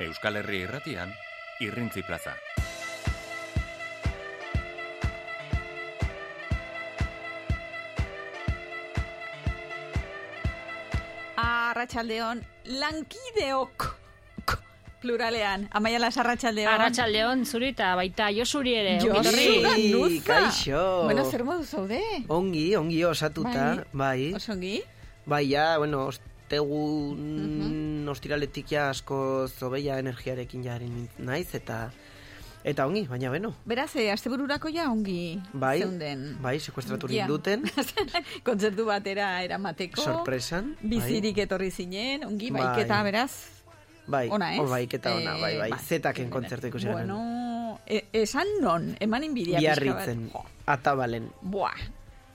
Euskal Herri irratian, irrintzi plaza. Arratxaldeon, lankideok pluralean. Amaia las arratxaldeon. Arratxaldeon zuri eta baita josuri ere. Josu. ongi etorri. Bai, nuza. kaixo. Bueno, zer modu zaude? Ongi, ongi osatuta, bai. Osongi? Bai, ja, bueno, ostegun ostiraletik ja asko zobeia energiarekin jaren naiz, eta eta ongi, baina beno. Beraz, eh, astebururako ja ongi Bai, zeunden. bai, sekuestratu Ja. duten, Kontzertu batera eramateko. sorpresan. Bizirik etorri zinen, ongi, Bai. baiketa beraz. bai, Ona, bai, ez? oh, baiketa ona, bai, bai, Eh, zetaken kontzertu ikusi. Bueno, e, esan non, eman inbidia. Biarritzen, atabalen. Buah.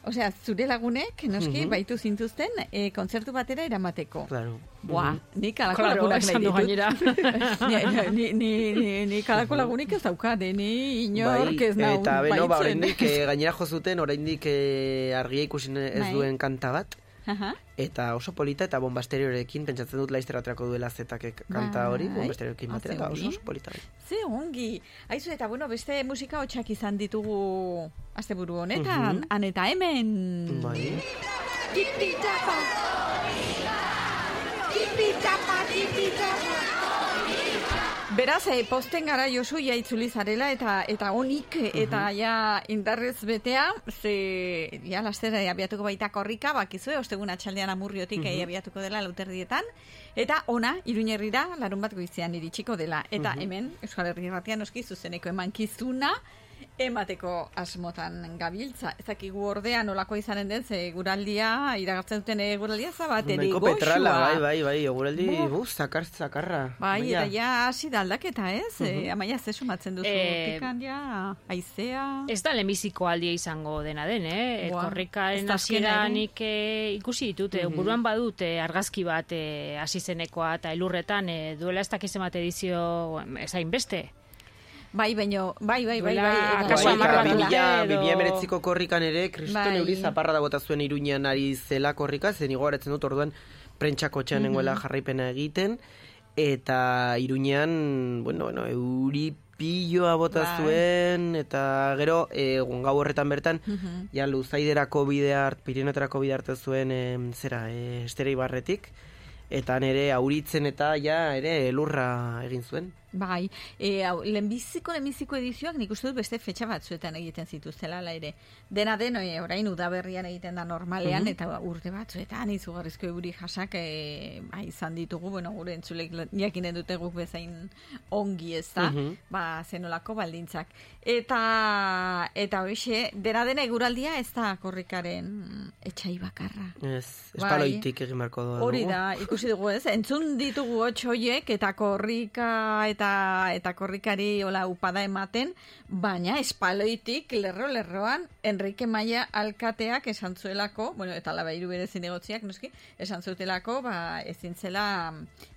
Osea, zure lagunek, noski, Mhm. baitu zintuzten, e, kontzertu batera eramateko. Claro. Buah, Mhm. nik alako Claro, lagunak nahi ditut. gainera. ni, ni, ni, ni, ni kalako lagunik ez daukat, eh, ni inork ez nau eta beno, ba, oraindik eh, gainera jo zuten, oraindik eh, argia ikusi ez Bai. duen kanta bat, Aha. eta oso polita eta bombasteriorekin pentsatzen dut laizter aterako duela zetakek kanta hori, Bai. bombasteriorekin batera, eta oso, oso polita. bai. Ze ongi. Aizu, eta bueno, beste musika hotxak izan ditugu asteburu honetan, Mhm. han eta hemen. Bai. Tipitapa. Tipitapa, tipitapa. Beraz, eh, posten gara Josu ja itzuli zarela eta eta onik eta ja indarrez betea, ze ja lastera abiatuko baita korrika, bakizue, ostegun atxaldean amurriotik mm abiatuko dela lauterdietan, eta ona, iruñerrira, larun bat goizean iritsiko dela. Eta hemen, Euskal Herri Ratian oski zuzeneko emankizuna, emateko asmotan gabiltza. Ez dakigu ordea nolako izanen den, ze guraldia, iragartzen duten guraldia zabateri goxua. petrala, bai, bai, bai, oguraldi, Bo. buf, zakar, zakarra. Bai, Baina, eta ja hasi da aldaketa, ez? Eh, amaia, ze sumatzen duzu? Eh, Pikan ja, aizea... Ez da lehenbiziko aldia izango dena den, eh? Buah, ez Korrikaren hasiera nik eh, ikusi ditut, eh, buruan badut argazki bat hasi zenekoa eta elurretan eh, duela ez dakiz emate edizio ezain beste. Bai, baino, bai, bai, bai, bai. akaso eta bat korrikan ere, kriston Bai. euri zaparra da bota zuen iruñan ari zela korrika, zen igoaretzen dut orduan prentxako txean nengoela jarraipena egiten, eta iruñan, bueno, bueno, euri pilloa bota Bai. zuen, eta gero, e, gau horretan bertan, Mhm. ja, luzaiderako bide hart, pirinoetarako bide hartu zuen, em, zera, e, estere ibarretik, eta nere auritzen eta ja ere lurra egin zuen. Bai, e, hau, lehenbiziko, lehenbiziko edizioak nik uste dut beste fetxa batzuetan egiten zituztela ala ere. Dena den, e, orain udaberrian egiten da normalean, eta urte batzuetan izugarrizko euri jasak e, ba, izan ditugu, bueno, gure entzulek jakinen dute guk bezain ongi ez da, Mhm. ba, zenolako baldintzak. Eta, eta hoxe, dena den eguraldia ez da korrikaren etxai bakarra. Ez, Bai. espaloitik egin beharko dugu. Hori da, ikusi dugu ez, entzun ditugu hotxoiek eta korrika eta eta korrikari hola upada ematen, baina espaloitik lerro-lerroan Enrique Maia alkateak esan zuelako, bueno, eta laba hiru bere zinegotziak, noski, esan zutelako, ba, ezin zela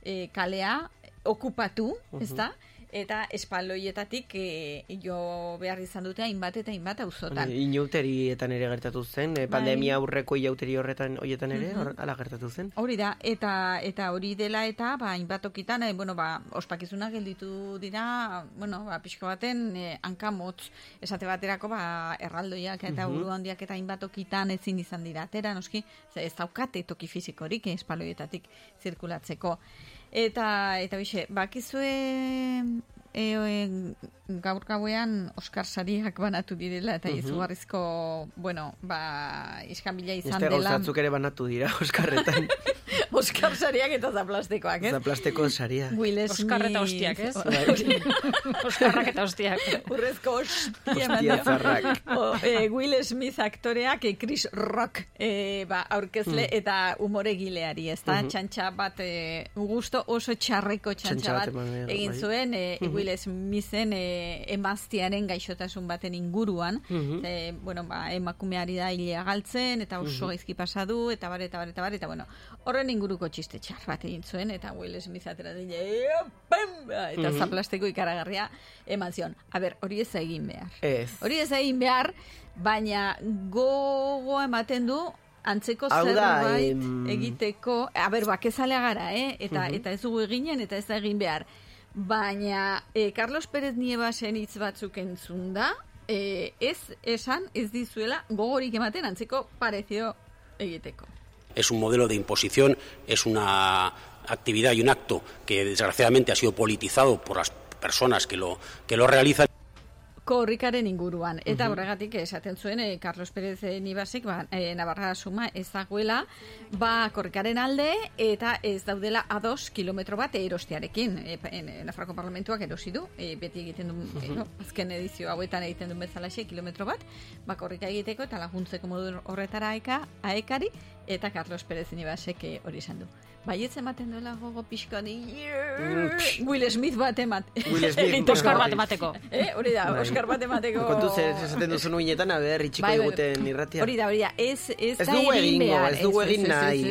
e, kalea okupatu, ez da? Eta espaloietatik e, jo behar izan dute hainbat eta hainbat auzotan. Inauterietan ere gertatu zen, eh, pandemia aurreko inauteri horretan hoietan ere, hor, ala gertatu zen. Hori da, eta eta hori dela eta ba hainbat tokitan, eh, bueno, ba ospakizuna gelditu dira, bueno, ba pixko baten eh, hankamotz esate baterako ba erraldoiak eta uru handiak eta hainbat tokitan ezin izan dira atera, noski, ez daukate toki fisikorik espaloietatik zirkulatzeko. Eta eta hoxe, bakizue e, e, gaur gauean Oscar sariak banatu direla eta izugarrizko, bueno, ba, iskanbila izan Beste dela. gauzatzuk ere banatu dira, Oskarretan. Oscar sariak eta zaplastekoak, ez? Zaplasteko saria. Will Smith. Oskar eta hostiak, ez? Bai. Oskarrak eta hostiak. Urrezko hostia eman Hostia dio. zarrak. O, eh, Will Smith aktoreak eh, Chris Rock eh, ba, aurkezle Mm. eta umoregileari, ez da? Txantxa bat, eh, gusto oso txarreko txantxa Txantxa bat bat egin bai. zuen eh, Will Smithen eh, emaztiaren gaixotasun baten inguruan. Mhm. Eh, bueno, ba, emakumeari da hilea galtzen, eta oso gaizki pasadu, eta bar, eta bar, eta bar, eta bueno, horren inguruko txiste txar bat egin zuen, eta Will Smith atera dile, "Ea, pam!" eta zaplasteko ikaragarria eman zion. A ber, hori ez egin behar. Ez. Hori ez egin behar, baina gogo ematen du antzeko zerbait em, egiteko, a ber, bakezalea gara, eh? Eta, eta ez dugu eginen, eta ez da egin behar. Baina e, Carlos Pérez Niebasen hitz batzuk entzun da, e, ez esan ez dizuela gogorik ematen antzeko parezio egiteko. Es un modelo de imposición, es una actividad y un acto que desgraciadamente ha sido politizado por las personas que lo, que lo realizan. Korrikaren inguruan. Eta horregatik esaten zuen eh, Carlos Pérez Nibasek, ba, eh, Navarra suma ez dagoela, ba, korrikaren alde eta ez daudela ados kilometro bat erostearekin. E, en, Nafarroko parlamentuak erosi du, e, beti egiten du, e, no, azken edizio hauetan egiten du bezalaxe kilometro bat, ba, korrika egiteko eta laguntzeko modu horretara aeka, aekari, eta Carlos Pérez Nibasek eh, hori esan du. Baietz ematen duela gogo pixko di... Will Smith bat emat. Will Smith. Oscar bat emateko. Eh, hori da, Oscar bat emateko. Kontu zer esaten duzu nuinetan, a ber, itxiko Bai, bai, diguten irratia. Hori da, hori da, ez, ez, Ez dugu egin ez dugu egin nahi.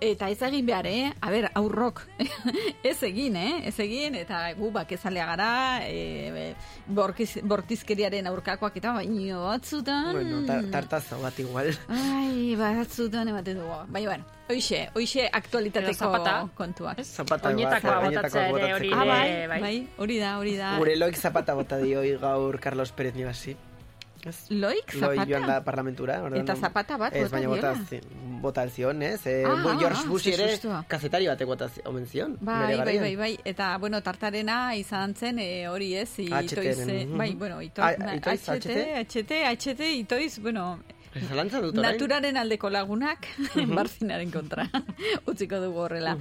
Eta ez egin behar, eh? A ber, aurrok. ez egin, eh? Ez egin, eta gu bakezalea gara, e, borkiz, bortizkeriaren aurkakoak eta baino batzutan... Bueno, tar tartazo bat igual. Ai, batzutan ematen dugu. Baina, bueno, hoixe, hoixe aktualitateko zapata. kontuak. Zapata Oinetakoa bat, botatzea ere hori Ah, bai, bai. bai, hori da, hori da. Gure loik zapata bota dio gaur Carlos Pérez Nibasi. Ez? Loik, Loi zapata? joan da parlamentura. orduan- Eta zapata bat Ez, baina bota, zi- bota zion, ez? Eh, Ah, bo- George ah, Bush ere kazetari batek bota omen zion. Bai, bai, bai, bai, eta, bueno, tartarena izan zen, e, hori ez, itoiz, HT-ren, eh, mhm. bai, bueno, Ah, na- itoiz, HT, HT, HT, itoiz, bueno, dut naturaren aldeko lagunak, barzinaren kontra, utziko dugu horrela.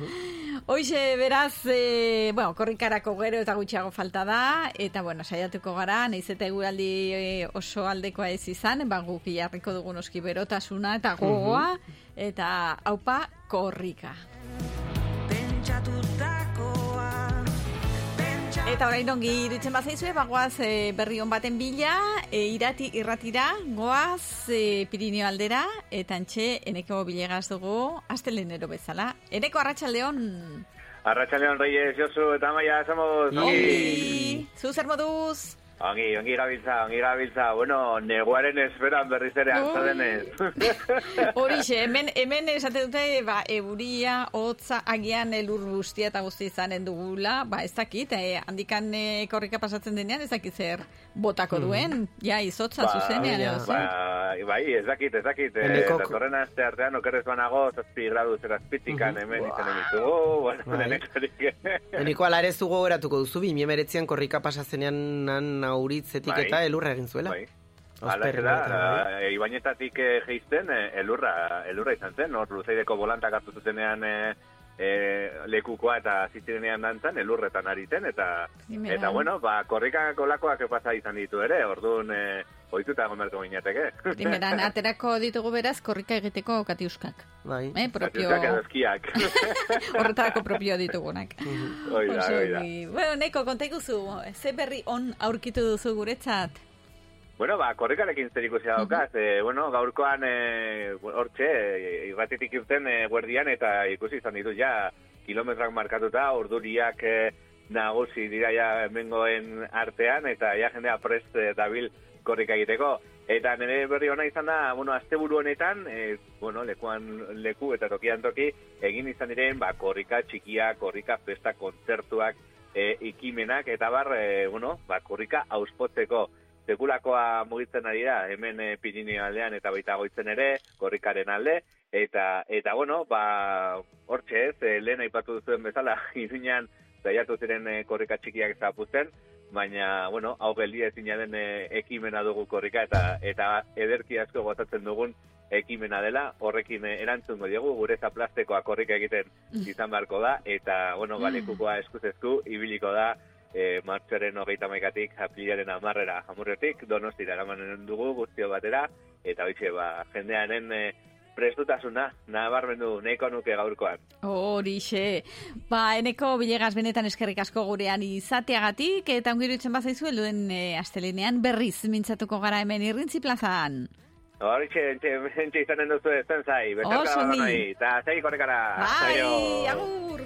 Hoixe, beraz, e, bueno, korrikarako gero eta gutxiago falta da, eta, bueno, saiatuko gara, naiz eta eguraldi e, oso aldekoa ez izan, ba, guk jarriko dugu noski berotasuna eta gogoa, eta haupa korrika. Eta orain ongi iritzen bazaizue, bagoaz e, berri on baten bila, e, irati irratira, goaz e, Pirineo aldera, eta antxe eneko bilegaz dugu, astelenero bezala. Eneko arratsaldeon Arratxaleon Reyes, Josu eta Maia, somos... ongi, zu zer moduz? Ongi, ongi gabiltza, ongi gabiltza. Bueno, neguaren esperan berriz ere Ui. antza denez. Horixe, hemen, hemen esate dute, ba, euria, hotza, agian elur guztia eta guzti izanen dugula, ba, ez dakit, eh, handikan eh, korrika pasatzen denean, ez dakit zer botako duen, ja, izotza zuzenean, ja. edo ba, bai, ez dakit, ez dakit. Eh, Eneko- datorren aste artean, okerrez banago, zazpi gradu zerazpitikan hemen izanen ditugu. Bueno, Bai. denekorik. Eniko ala ere zu gogoratuko duzu, 2019an korrika pasa zenean nan auritzetik Bai. eta elurra egin zuela. Bai. Osperren Ala da, eta, bai. e, ibainetatik eh, eh, elurra, elurra izan zen, hor luzeideko bolantak hartu zutenean eh, eh, lekukoa eta zitzirenean dantzan, elurretan ari zen, eta, Primeran. eta bueno, ba, korrikako lakoak pasa izan ditu ere, orduan eh, ohituta egon beharko ginateke. Primeran, aterako ditugu beraz, korrika egiteko katiuskak. Bai. Eh, propio, Katiuskak horretarako propio ditugunak. Hoi da, Oso hoi da. ongi. Bueno, Neko, konta iguzu, ze berri on aurkitu duzu guretzat? Bueno, ba, korrikarekin zer ikusia daukaz. Eh, bueno, gaurkoan eh, hortxe, eh, irratitik irten eh, guerdian eta ikusi izan ditu ja kilometrak markatuta, urduriak eh, nagusi dira ja hemengoen artean eta ja jendea prest eh, dabil korrika egiteko. Eta nire berri ona izan da, bueno, asteburu honetan, eh, bueno, lekuan leku eta tokian toki, egin izan diren, ba, korrika txikia, korrika festa kontzertuak, eh, ikimenak, eta bar, eh, bueno, ba, korrika auspotzeko sekulakoa mugitzen ari da, hemen e, Pirineo aldean eta baita goitzen ere, korrikaren alde, eta, eta bueno, ba, hortxe ez, e, lehen aipatu duzuen bezala, iruñan zaiatu ziren e, korrika txikiak zapuzten, baina, bueno, hau geldia ezina den e, ekimena dugu korrika, eta eta ederki asko gozatzen dugun ekimena dela, horrekin erantzungo diegu, gure zaplastekoa korrika egiten izan beharko da, eta, bueno, balekukoa eskuz esku, ibiliko da, e, martxoaren hogeita maikatik aprilaren amarrera amurretik, donostira eramanen dugu guztio batera, eta hoitxe, ba, jendearen e, prestutasuna, nabarmendu nahiko nuke gaurkoan. Horixe. Ba, eneko bilegas benetan eskerrik asko gurean izateagatik, eta ongiru itzen bazaizu, elduen e, astelenean berriz mintzatuko gara hemen irrintzi plazan. Horitxe, entxe, entxe izanen duzu ez zai, betarka badonoi, eta zai korrekara. Bai, agur!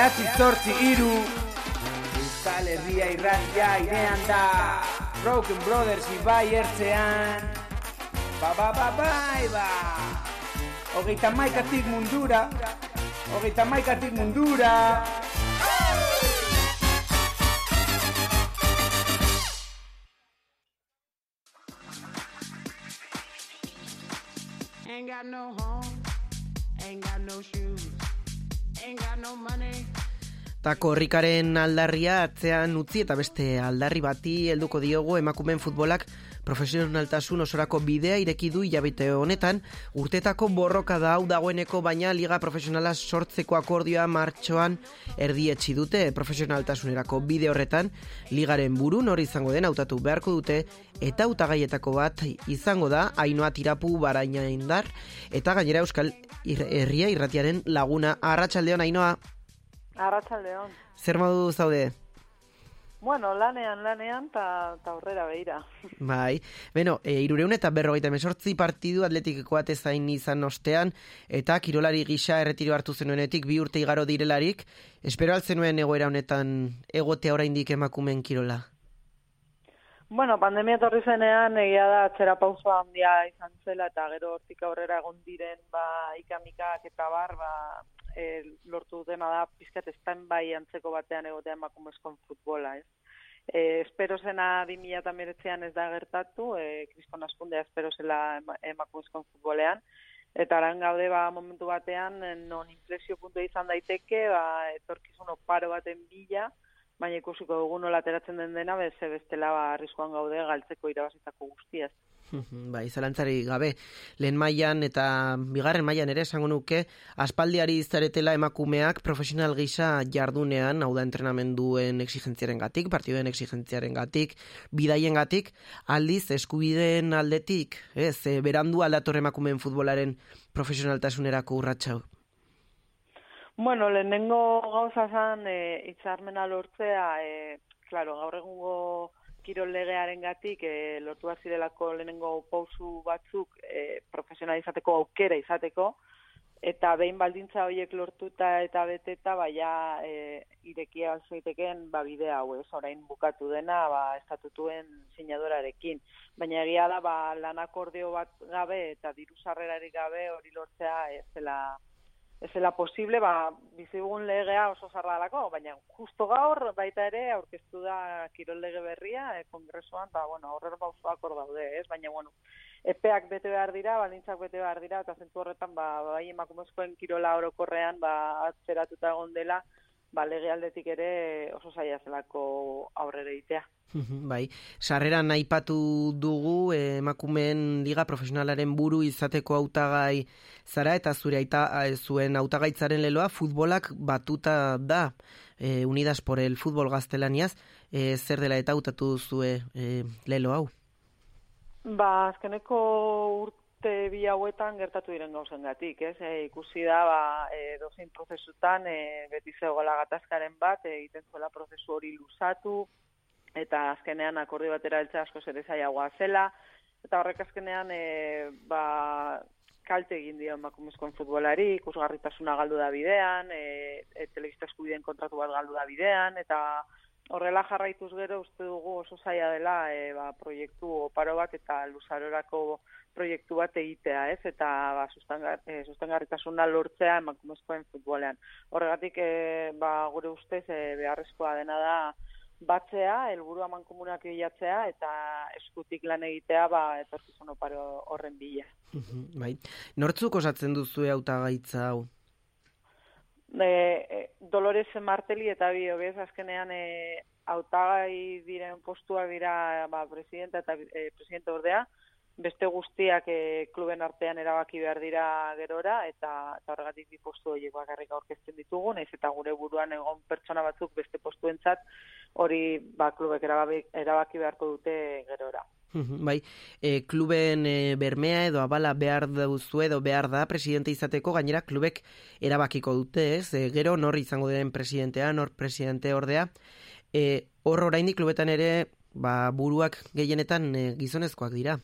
Behatzi zortzi iru Euskal Herria irratia irean da. Broken Brothers ibai ertzean. Ba ba ba bai ba. Hogeita maikatik mundura. Hogeita maikatik mundura Ta korrikaren aldarria atzean utzi eta beste aldarri bati helduko diogu emakumeen futbolak profesionaltasun osorako bidea ireki du hilabete honetan, urtetako borroka da hau dagoeneko baina liga profesionala sortzeko akordioa martxoan erdietsi dute profesionaltasunerako bide horretan, ligaren buru nori izango den hautatu beharko dute eta hautagaietako bat izango da Ainoa Tirapu Baraina Indar. Eta gainera Euskal Herria Irratiaren laguna. Arratsaldeon Ainoa Arratsaldeon. Zer modu zaude? Bueno, lanean, lanean, eta ta aurrera behira. Bai, beno, e, irureun eta berrogeita mesortzi partidu atletikeko atezain izan ostean, eta kirolari gisa erretiro hartu zenuenetik bi urte igaro direlarik, espero altzen egoera honetan egotea oraindik emakumen kirola? Bueno, pandemia etorri zenean egia da atzera pauso handia izan zela eta gero hortik aurrera egon diren ba ikamikak eta bar ba e, lortu dena da pizkat estan bai antzeko batean egotea emakumezkoen futbola, ez? E, espero zena 2019an ez da gertatu, e, kriskon askundea espero zela emakumezkoen futbolean, eta aran gaude ba, momentu batean non inflexio puntu izan daiteke, ba, etorkizun oparo baten bila, baina ikusiko dugu nola ateratzen den dena, beze bestela ba, arriskoan gaude galtzeko irabazitako guztiaz. Bai, zalantzari gabe, lehen mailan eta bigarren mailan ere esango nuke, aspaldiari izaretela emakumeak profesional gisa jardunean, hau da entrenamenduen exigentziaren gatik, partiduen exigentziaren gatik, bidaien gatik, aldiz eskubideen aldetik, ez, e, berandu aldator emakumeen futbolaren profesionaltasunerako urratxau. Bueno, lehenengo gauza zan, e, itzarmena lortzea, e, claro, gaur egungo kirol legearen gatik, e, lortu azirelako lehenengo pausu batzuk e, profesionalizateko aukera izateko, eta behin baldintza horiek lortuta eta beteta, baina e, irekia zeiteken ba, bidea hau ez, orain bukatu dena, ba, estatutuen sinadorarekin. Baina egia da, ba, lan akordeo bat gabe eta diru sarrerarik gabe hori lortzea ez dela ez zela posible, ba, bizigun legea oso zarralako, baina justo gaur baita ere aurkeztu da kirol lege berria, e, kongresuan, ba, bueno, horrer bauzoak hor daude, ez? Baina, bueno, epeak bete behar dira, balintzak bete behar dira, eta zentu horretan, ba, bai emakumezkoen kirola orokorrean, ba, atzeratuta egon dela, ba, lege aldetik ere oso zaila zelako aurrera itea. bai, sarreran aipatu dugu eh, emakumeen liga profesionalaren buru izateko hautagai zara eta zure aita eh, zuen hautagaitzaren leloa futbolak batuta da e, Unidas por el Fútbol Gaztelaniaz e, zer dela eta hautatu zue e, lelo hau? Ba, azkeneko urte bi hauetan gertatu diren gauzen gatik, ez? E, ikusi da, ba, e, dozein prozesutan, e, beti zegoela gatazkaren bat, egiten zuela prozesu hori luzatu, eta azkenean akordi batera heltze asko ere zailagoa zela eta horrek azkenean e, ba, kalte egin dio emakumezkoen futbolari, ikusgarritasuna galdu da bidean, e, e, telebista eskubideen kontratu bat galdu da bidean, eta horrela jarraituz gero uste dugu oso zaila dela e, ba, proiektu oparo bat eta luzarorako proiektu bat egitea, ez? Eta ba, sustengarritasuna lortzea emakumezkoen futbolean. Horregatik, e, ba, gure ustez, e, beharrezkoa dena da, batzea, helburu aman komunak bilatzea eta eskutik lan egitea ba etorkizun oparo horren bila. bai. Nortzuk osatzen duzu hautagaitza hau? E, e, Dolores Marteli eta bi hobez azkenean e, hautagai diren postua dira ba presidente eta e, presidente ordea beste guztiak e, kluben artean erabaki behar dira gerora eta, eta horregatik bi postu horiek bakarrik aurkezten ditugu, naiz eta gure buruan egon pertsona batzuk beste postuentzat hori ba, klubek erabaki, beharko dute gerora. Bai, e, kluben e, bermea edo abala behar duzu edo behar da presidente izateko, gainera klubek erabakiko dute, ez? E, gero nor izango diren presidentea, nor presidente ordea. E, hor oraindik klubetan ere, ba, buruak gehienetan e, gizonezkoak dira.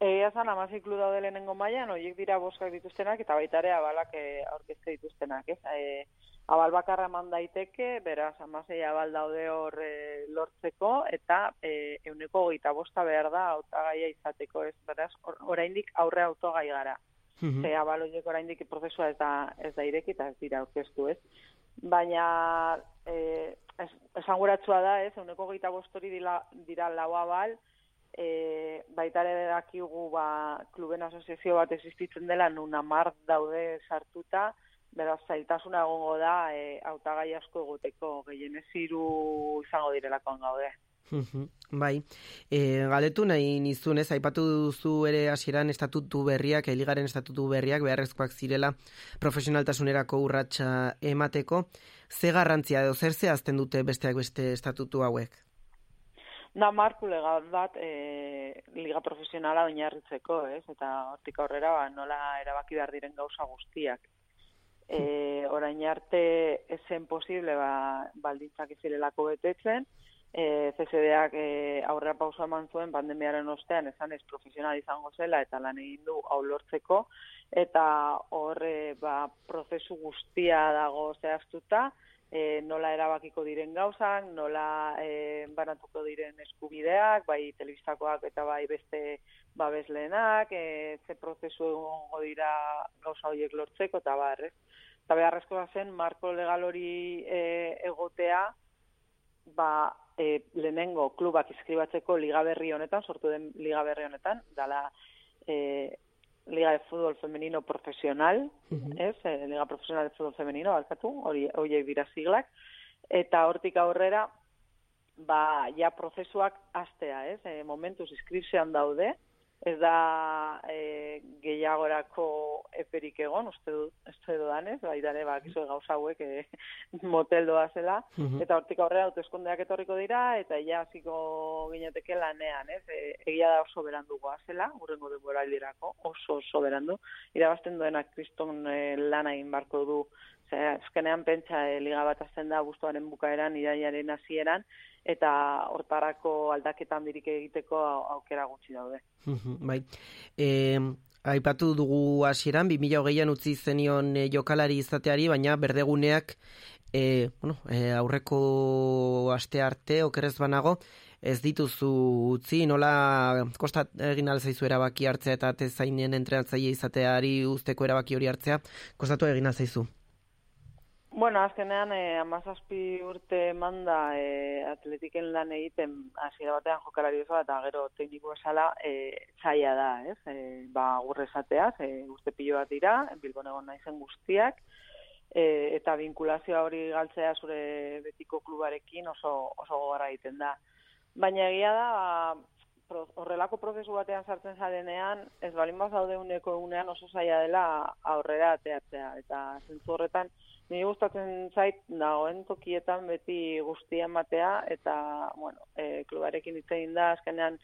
Egia zan, amazik daude lehenengo mailan, horiek dira boskak dituztenak, eta baita ere abalak e, aurkezte dituztenak, ez? E, abal bakarra eman daiteke, beraz, amasei abal daude hor e, lortzeko, eta e, euneko goita bosta behar da hautagaia izateko, ez beraz, or, oraindik aurre autogai gara. Mhm. Ze abal horiek oraindik prozesua ez da, ez da ireki eta ez dira aurkeztu, ez? Baina, e, es, esanguratsua da, ez, euneko goita bostori dira, dira lau abal, e, baita ere dakigu ba, kluben asoziazio bat existitzen dela, nun amar daude sartuta, beraz, zailtasuna egongo da, e, hautagai asko egoteko, gehienez hiru izango direlakoan gaude. Bai, e, galetu nahi nizun, ez, aipatu duzu ere hasieran estatutu berriak, eligaren estatutu berriak, beharrezkoak zirela profesionaltasunerako urratsa emateko, ze garrantzia edo zer zehazten dute besteak beste estatutu hauek? Da marku legal bat e, liga profesionala oinarritzeko, ez? Eta hortik aurrera ba, nola erabaki behar diren gauza guztiak. E, orain arte ezen posible ba, baldintzak izirelako betetzen, e, CCDak e, aurrera pausa eman zuen pandemiaren ostean esan ez profesional izango zela eta lan egin du hau lortzeko eta hor e, ba, prozesu guztia dago zehaztuta e, nola erabakiko diren gauzak, nola e, banatuko diren eskubideak, bai telebistakoak eta bai beste babesleenak, e, ze prozesu egongo dira gauza horiek lortzeko eta bar, ez? Eta beharrezkoa zen, marko legal hori e, egotea, ba, e, lehenengo klubak izkribatzeko liga berri honetan, sortu den liga berri honetan, dala e, Liga de Fútbol Femenino Profesional, ez? E, Liga Profesional de Fútbol Femenino, balkatu, hori horiek dira siglak, eta hortik aurrera, ba, ja prozesuak astea, ez? E, momentuz inskripzioan daude, ez da e, gehiagorako eperik egon, uste du, uste dudanez, bai dare, ba, gauza hauek e, motel doa zela, Mhm. eta hortik aurrera hauteskundeak etorriko dira, eta ja hasiko gineteke lanean, ez? E, egia da oso berandugoa zela, urrengo denboraldirako, oso oso berandu. Irabazten duenak kriston e, lana egin barko du, Ze, azkenean pentsa e, liga bat azten da guztuaren bukaeran, iraiaren hasieran, eta hortarako aldaketan dirik egiteko au- aukera gutxi daude. Bai. E, aipatu dugu hasieran 2020an utzi zenion e, jokalari izateari, baina berdeguneak e, bueno, e, aurreko aste arte okerez banago ez dituzu utzi, nola kostat egin alzaizu erabaki hartzea eta tezainen entrenatzaile izateari usteko erabaki hori hartzea, kostatu egin alzaizu. Bueno, azkenean, eh, amazazpi urte manda eh, atletiken lan egiten hasiera batean jokalari oso eta gero tekniko esala eh, zaila da, ez? Eh, ba, gurre esateaz, eh, urte pilo bat dira, Bilbon egon naizen guztiak, eh, eta vinkulazioa hori galtzea zure betiko klubarekin oso, oso gogorra egiten da. Baina egia da, ba, horrelako prozesu batean sartzen zarenean, ez balin bazaude uneko egunean oso zaila dela aurrera ateatzea. Eta zentzu horretan, Ni gustatzen zait dagoen tokietan beti guztia ematea eta bueno, e, klubarekin hitz da azkenean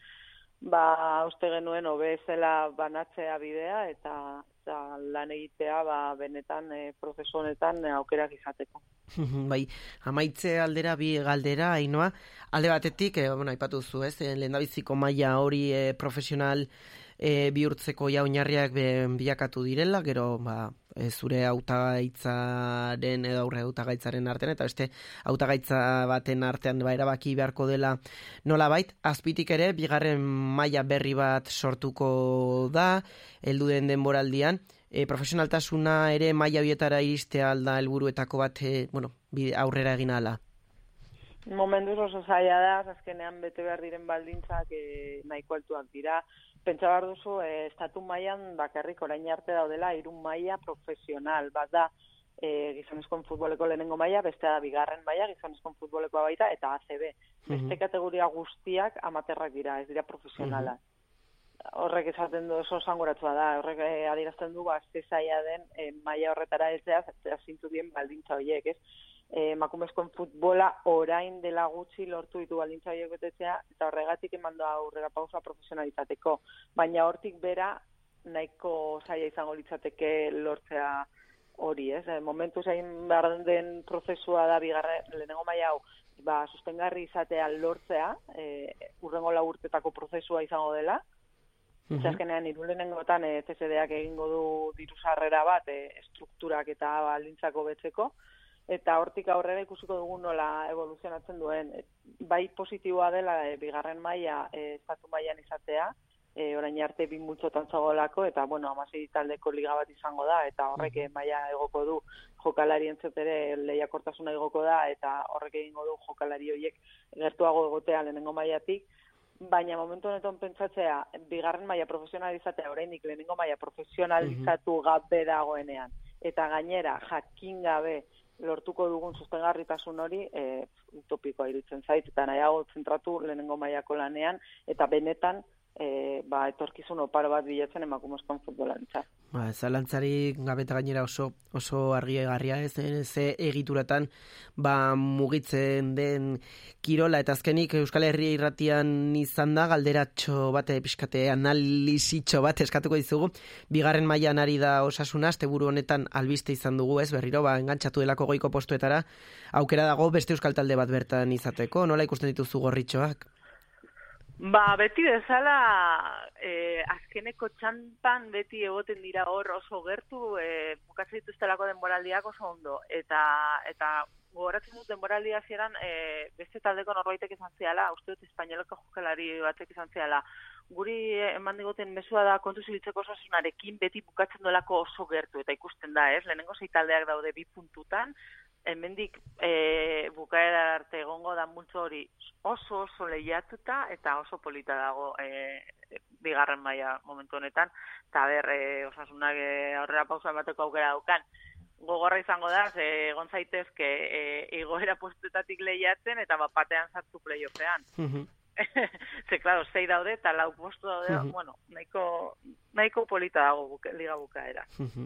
ba uste genuen hobe zela banatzea bidea eta, eta lan egitea ba benetan e, prozesu honetan e, aukerak izateko. bai, amaitze aldera bi galdera, ainoa, alde batetik, e, bueno, aipatu zu, ez, e, lehendabiziko maila hori e, profesional e, bihurtzeko ja oinarriak bilakatu direla, gero, ba, e, zure hautagaitzaren edo aurre hautagaitzaren artean, eta beste hautagaitza baten artean ba, erabaki beharko dela nola bait, azpitik ere, bigarren maila berri bat sortuko da, heldu den denboraldian, e, profesionaltasuna ere maila bietara iristea alda helburuetako bat e, bueno, aurrera egin ala. Momentuz oso zaila da, azkenean bete behar diren baldintzak e, nahiko altuak dira. Pentsa behar duzu, e, estatu mailan bakarrik orain arte daudela irun maila profesional, bat da e, gizonezkoen futboleko lehenengo maila, bestea da bigarren maila, gizonezkoen futbolekoa baita, eta ACB. Beste kategoria guztiak amaterrak dira, ez dira profesionalak. Horrek esaten du oso sanguratua da, horrek e, adierazten du ba, ze zaila den e, maila horretara ez da, zintu dien baldintza horiek, ez? Eh, emakumezkoen futbola orain dela gutxi lortu ditu baldintza horiek betetzea eta horregatik eman da aurrera pausa profesionalitateko. Baina hortik bera nahiko zaila izango litzateke lortzea hori, ez? E, momentu zain behar den prozesua da bigarren lehenengo maila hau ba, sustengarri izatea lortzea, e, urrengo lau urtetako prozesua izango dela, Mhm. Ze azkenean hiru lehenengotan e, CCDak egingo du diru sarrera bat e, estrukturak eta baldintzako betzeko eta hortik aurrera ikusiko dugu nola evoluzionatzen duen. Bai positiboa dela e, bigarren maila e, estatu mailan izatea, e, orain arte bi multzotan zagoelako, eta bueno, amasei taldeko liga bat izango da, eta horrek e, maila egoko du. Jokalari ere lehiakortasuna egoko da, eta horrek egingo du jokalari horiek gertuago egotea lehenengo mailatik, baina momentu honetan pentsatzea, bigarren maila profesionalizatea oraindik lehenengo maila profesionalizatu gabe dagoenean, eta gainera jakin gabe lortuko dugun sustengarritasun hori e, utopikoa iruditzen zait, eta nahiago zentratu lehenengo mailako lanean, eta benetan e, ba, etorkizun oparo bat bilatzen emakumezkoan futbolantza. Ba, zalantzari gabeta gainera oso oso argigarria ez ze egituratan ba, mugitzen den kirola. Eta azkenik Euskal Herria irratian izan da galderatxo bate pixkate analizitxo bat eskatuko dizugu. Bigarren mailan ari da osasuna buru honetan albiste izan dugu ez berriro ba engantxatu delako goiko postuetara. Aukera dago beste euskal talde bat bertan izateko. Nola ikusten dituzu gorritxoak Ba, beti bezala, eh, azkeneko txanpan beti egoten dira hor oso gertu, eh, bukatzen dituztelako denboraldiak oso ondo. Eta, eta gogoratzen dut denboraldia zieran, eh, beste taldeko norbaitek izan ziala, uste dut espainoleko jokalari batek izan ziala. Guri eman digoten mesua da kontu zibiltzeko osasunarekin beti bukatzen dolako oso gertu, eta ikusten da, ez? Lehenengo zei taldeak daude bi puntutan, hemendik e, bukaera arte egongo da multzo hori oso oso lehiatuta eta oso polita dago e, bigarren maila momentu honetan. Eta ber e, osasunak e, aurrera pausa emateko aukera daukan. Gogorra izango da ze egon zaitezke e, igoera postuetatik lehiatzen eta bat batean sartu playoffean Ze, claro, zei daude, eta lau postu daude, bueno, nahiko, nahiko polita dago buke, liga bukaera.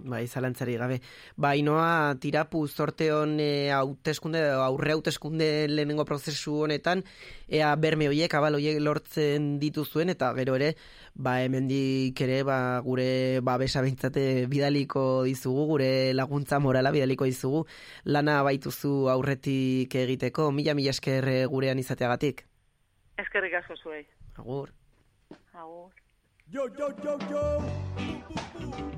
ba, izalantzari gabe. Ba, inoa, tirapu zorte hon e, hauteskunde, aurre hauteskunde lehenengo prozesu honetan, ea berme hoiek, abal hoiek lortzen dituzuen, eta gero ere, ba, hemendik ere, ba, gure, ba, besa bidaliko dizugu, gure laguntza morala bidaliko dizugu, lana baituzu aurretik egiteko, mila mila esker gurean izateagatik. Eskerrik asko zuei. Agur. Agur. Yo, yo, yo, yo!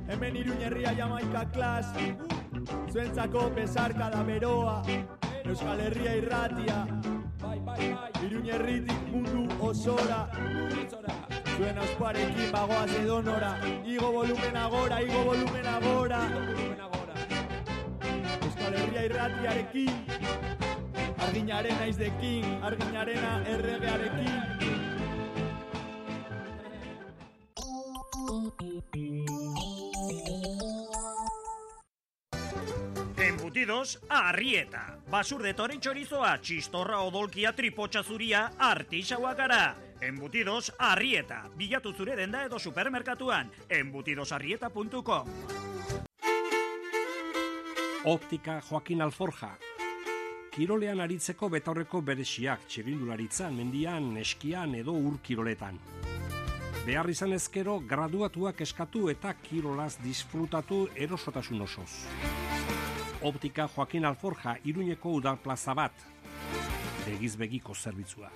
Hemen iruñerria jamaika klas Zuentzako pesarka da beroa. Euskal Herria irratia. Bai, bai, bai. Iruñerritik mundu osora. Zuen ausparekin bagoaz edonora. Igo volumen agora, igo volumen agora. Euskal Herria irratiarekin Arginaren aizdekin, arginarena erregearekin. Embutidos, arrieta. Basur de toren chorizoa, txistorra odolkia tripotxa zuria, artixaua gara. Embutidos, arrieta. Bilatu zure denda edo supermerkatuan. Embutidosarrieta.com Optika Joaquin Alforja, kirolean aritzeko betaurreko beresiak txirindularitzan, mendian, eskian edo ur kiroletan. Behar izan ezkero, graduatuak eskatu eta kirolaz disfrutatu erosotasun osoz. Optika Joaquin Alforja, iruñeko udar plaza bat. Begizbegiko zerbitzua.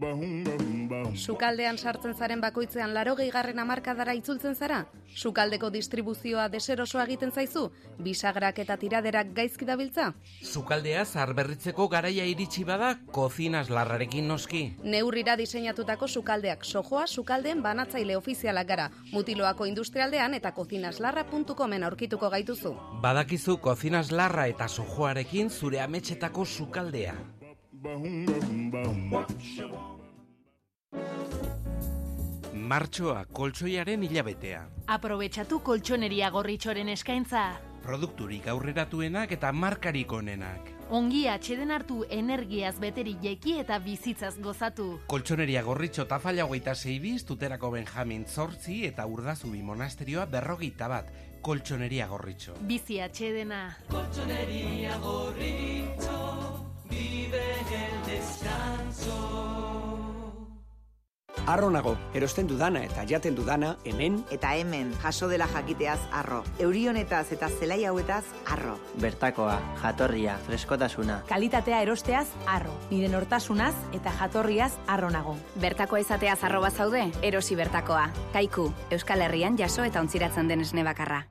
Sukaldean sartzen zaren bakoitzean laro gehigarren amarkadara itzultzen zara? Sukaldeko distribuzioa deserosoa egiten zaizu? Bisagrak eta tiraderak gaizki dabiltza? Sukaldea zarberritzeko garaia iritsi bada, kozinas larrarekin noski. Neurrira diseinatutako sukaldeak sojoa sukaldeen banatzaile ofizialak gara. Mutiloako industrialdean eta kozinaslarra.comen aurkituko gaituzu. Badakizu kozinaslarra eta sojoarekin zure ametxetako sukaldea. Martxoa koltsoiaren hilabetea. Aprobetxatu koltsoneria gorritxoren eskaintza. Produkturik aurreratuenak eta markarik onenak. Ongi atxeden hartu energiaz beteri jeki eta bizitzaz gozatu. Koltsoneria gorritxo tafalla hogeita zeibiz, tuterako Benjamin Zortzi eta urdazubi monasterioa berrogeita bat. Koltsoneria gorritxo. Bizi atxedena. Koltsoneria gorritxo. Vive el descanso. Arro nago, erosten dudana eta jaten dudana hemen eta hemen jaso dela jakiteaz arro. Eurionetaz eta zelai hauetaz arro. Bertakoa, jatorria, freskotasuna. Kalitatea erosteaz arro. Nire nortasunaz eta jatorriaz arro nago. Bertakoa izateaz arro bazaude, erosi bertakoa. Kaiku, Euskal Herrian jaso eta ontziratzen den esne bakarra.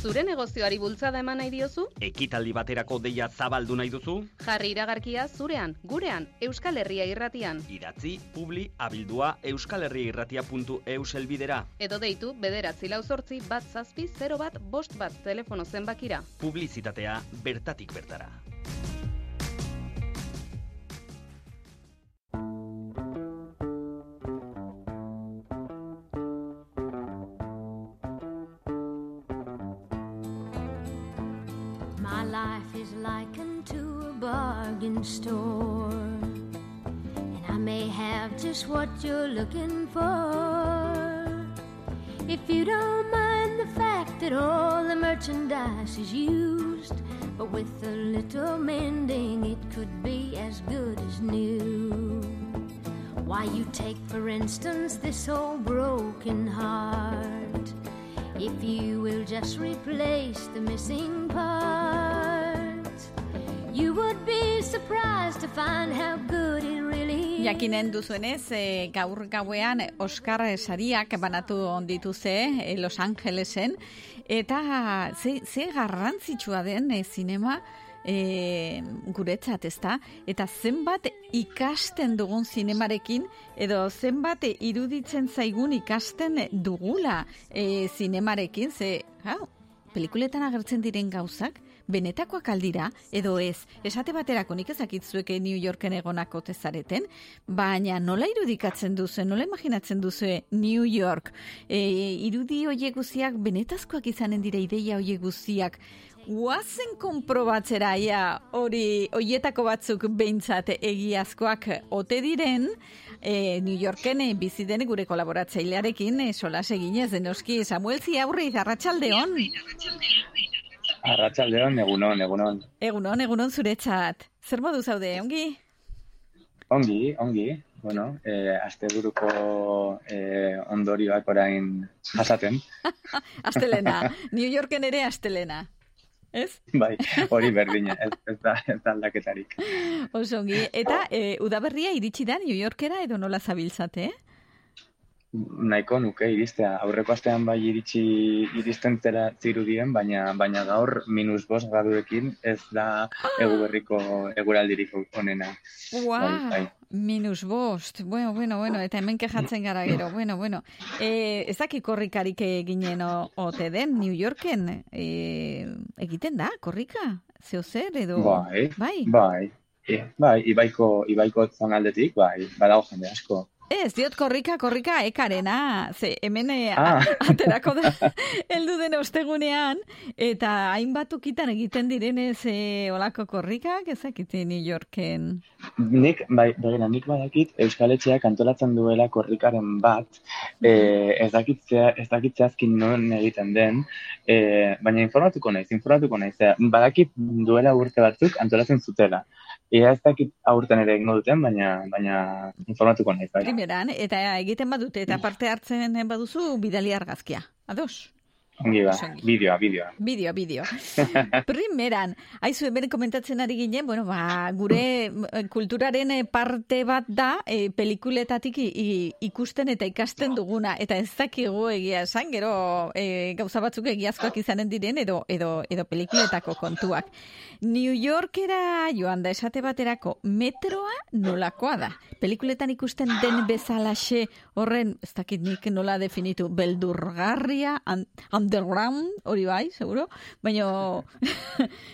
Zure negozioari bultzada eman nahi diozu? Ekitaldi baterako deia zabaldu nahi duzu? Jarri iragarkia zurean, gurean, Euskal Herria irratian. Idatzi, publi, abildua, euskalherriairratia.eus elbidera. Edo deitu, bederatzi lau zortzi, bat zazpi, 0 bat, bost bat telefono zenbakira. Publizitatea bertatik bertara. Likened to a bargain store. And I may have just what you're looking for. If you don't mind the fact that all the merchandise is used, but with a little mending, it could be as good as new. Why, you take, for instance, this old broken heart. If you will just replace the missing parts, you would be surprised to find how good it really Jakinen duzuenez, e, gaur gauean Oscar sariak banatu ondituze e, Los Angelesen, eta ze, ze garrantzitsua den e, zinema e, guretzat, ezta? Eta zenbat ikasten dugun zinemarekin, edo zenbat iruditzen zaigun ikasten dugula e, zinemarekin, ze, hau, pelikuletan agertzen diren gauzak, benetakoak aldira, edo ez, esate baterako nik ezakitzueke New Yorken egonako tezareten, baina nola irudikatzen duzu, nola imaginatzen duzu New York, e, irudi hoiek guziak benetazkoak izanen dira ideia hoiek guziak, Guazen konprobatzera ja hori hoietako batzuk behintzat egiazkoak ote diren, e, New Yorken bizi den gure kolaboratzailearekin e, solas eginez denoski Samuel Ziaurri Arratsaldeon. Arratsaldeon, egunon, egunon. Egunon, egunon zuretzat. Zer modu zaude, ongi? Ongi, ongi. Bueno, eh, asteburuko eh, ondorioak orain jasaten. astelena. New Yorken ere astelena. Ez? Bai, hori berdina, ez, ez, da, ez da aldaketarik. Oso ongi. Eta e, udaberria iritsi da New Yorkera edo nola zabiltzate, eh? Nahiko nuke iristea. Aurreko astean bai iritsi iristen zera zirudien, baina baina gaur minus bost graduekin ez da egu berriko eguraldirik onena. Ua, Bai, bai. minus bost. Bueno, bueno, bueno, eta hemen kejatzen gara gero. Bueno, bueno. E, ez daki korrikarik ginen o- ote den New Yorken. E, egiten da, korrika? Zeo zer edo? Bai, Bai. bai. E, bai, ibaiko, ibaiko zonaldetik, bai, badago jende asko. Ez, diot korrika, korrika ekarena, ze hemen eh, Ah. aterako da heldu den ostegunean, eta hainbat ukitan egiten direnez e, olako korrikak, ezakite New Yorken. Nik, bai, begira, nik badakit Euskal Etxeak antolatzen duela korrikaren bat, eh, ez dakitzea, ez dakitzea azkin non egiten den, eh, baina informatuko naiz, informatuko naiz, eh, badakit duela urte batzuk antolatzen zutela. Ia ez dakit aurten ere egingo duten, baina, baina informatuko naiz, bai. Primeran, eta egiten badute, eta parte hartzen baduzu, bidali argazkia. Ados? Ongi ba, bideoa, bideoa. Bideo, bideo. Primeran, haizu hemen komentatzen ari ginen, bueno, ba, gure eh, kulturaren eh, parte bat da, e, pelikuletatik ikusten eta ikasten duguna, eta ez dakigu egia esan, gero e, gauza batzuk egiazkoak izanen diren, edo, edo, edo pelikuletako kontuak. New Yorkera joan da esate baterako metroa nolakoa da. Pelikuletan ikusten den bezalaxe horren, ez dakit nik nola definitu, beldurgarria, un- underground, hori bai, seguro, baina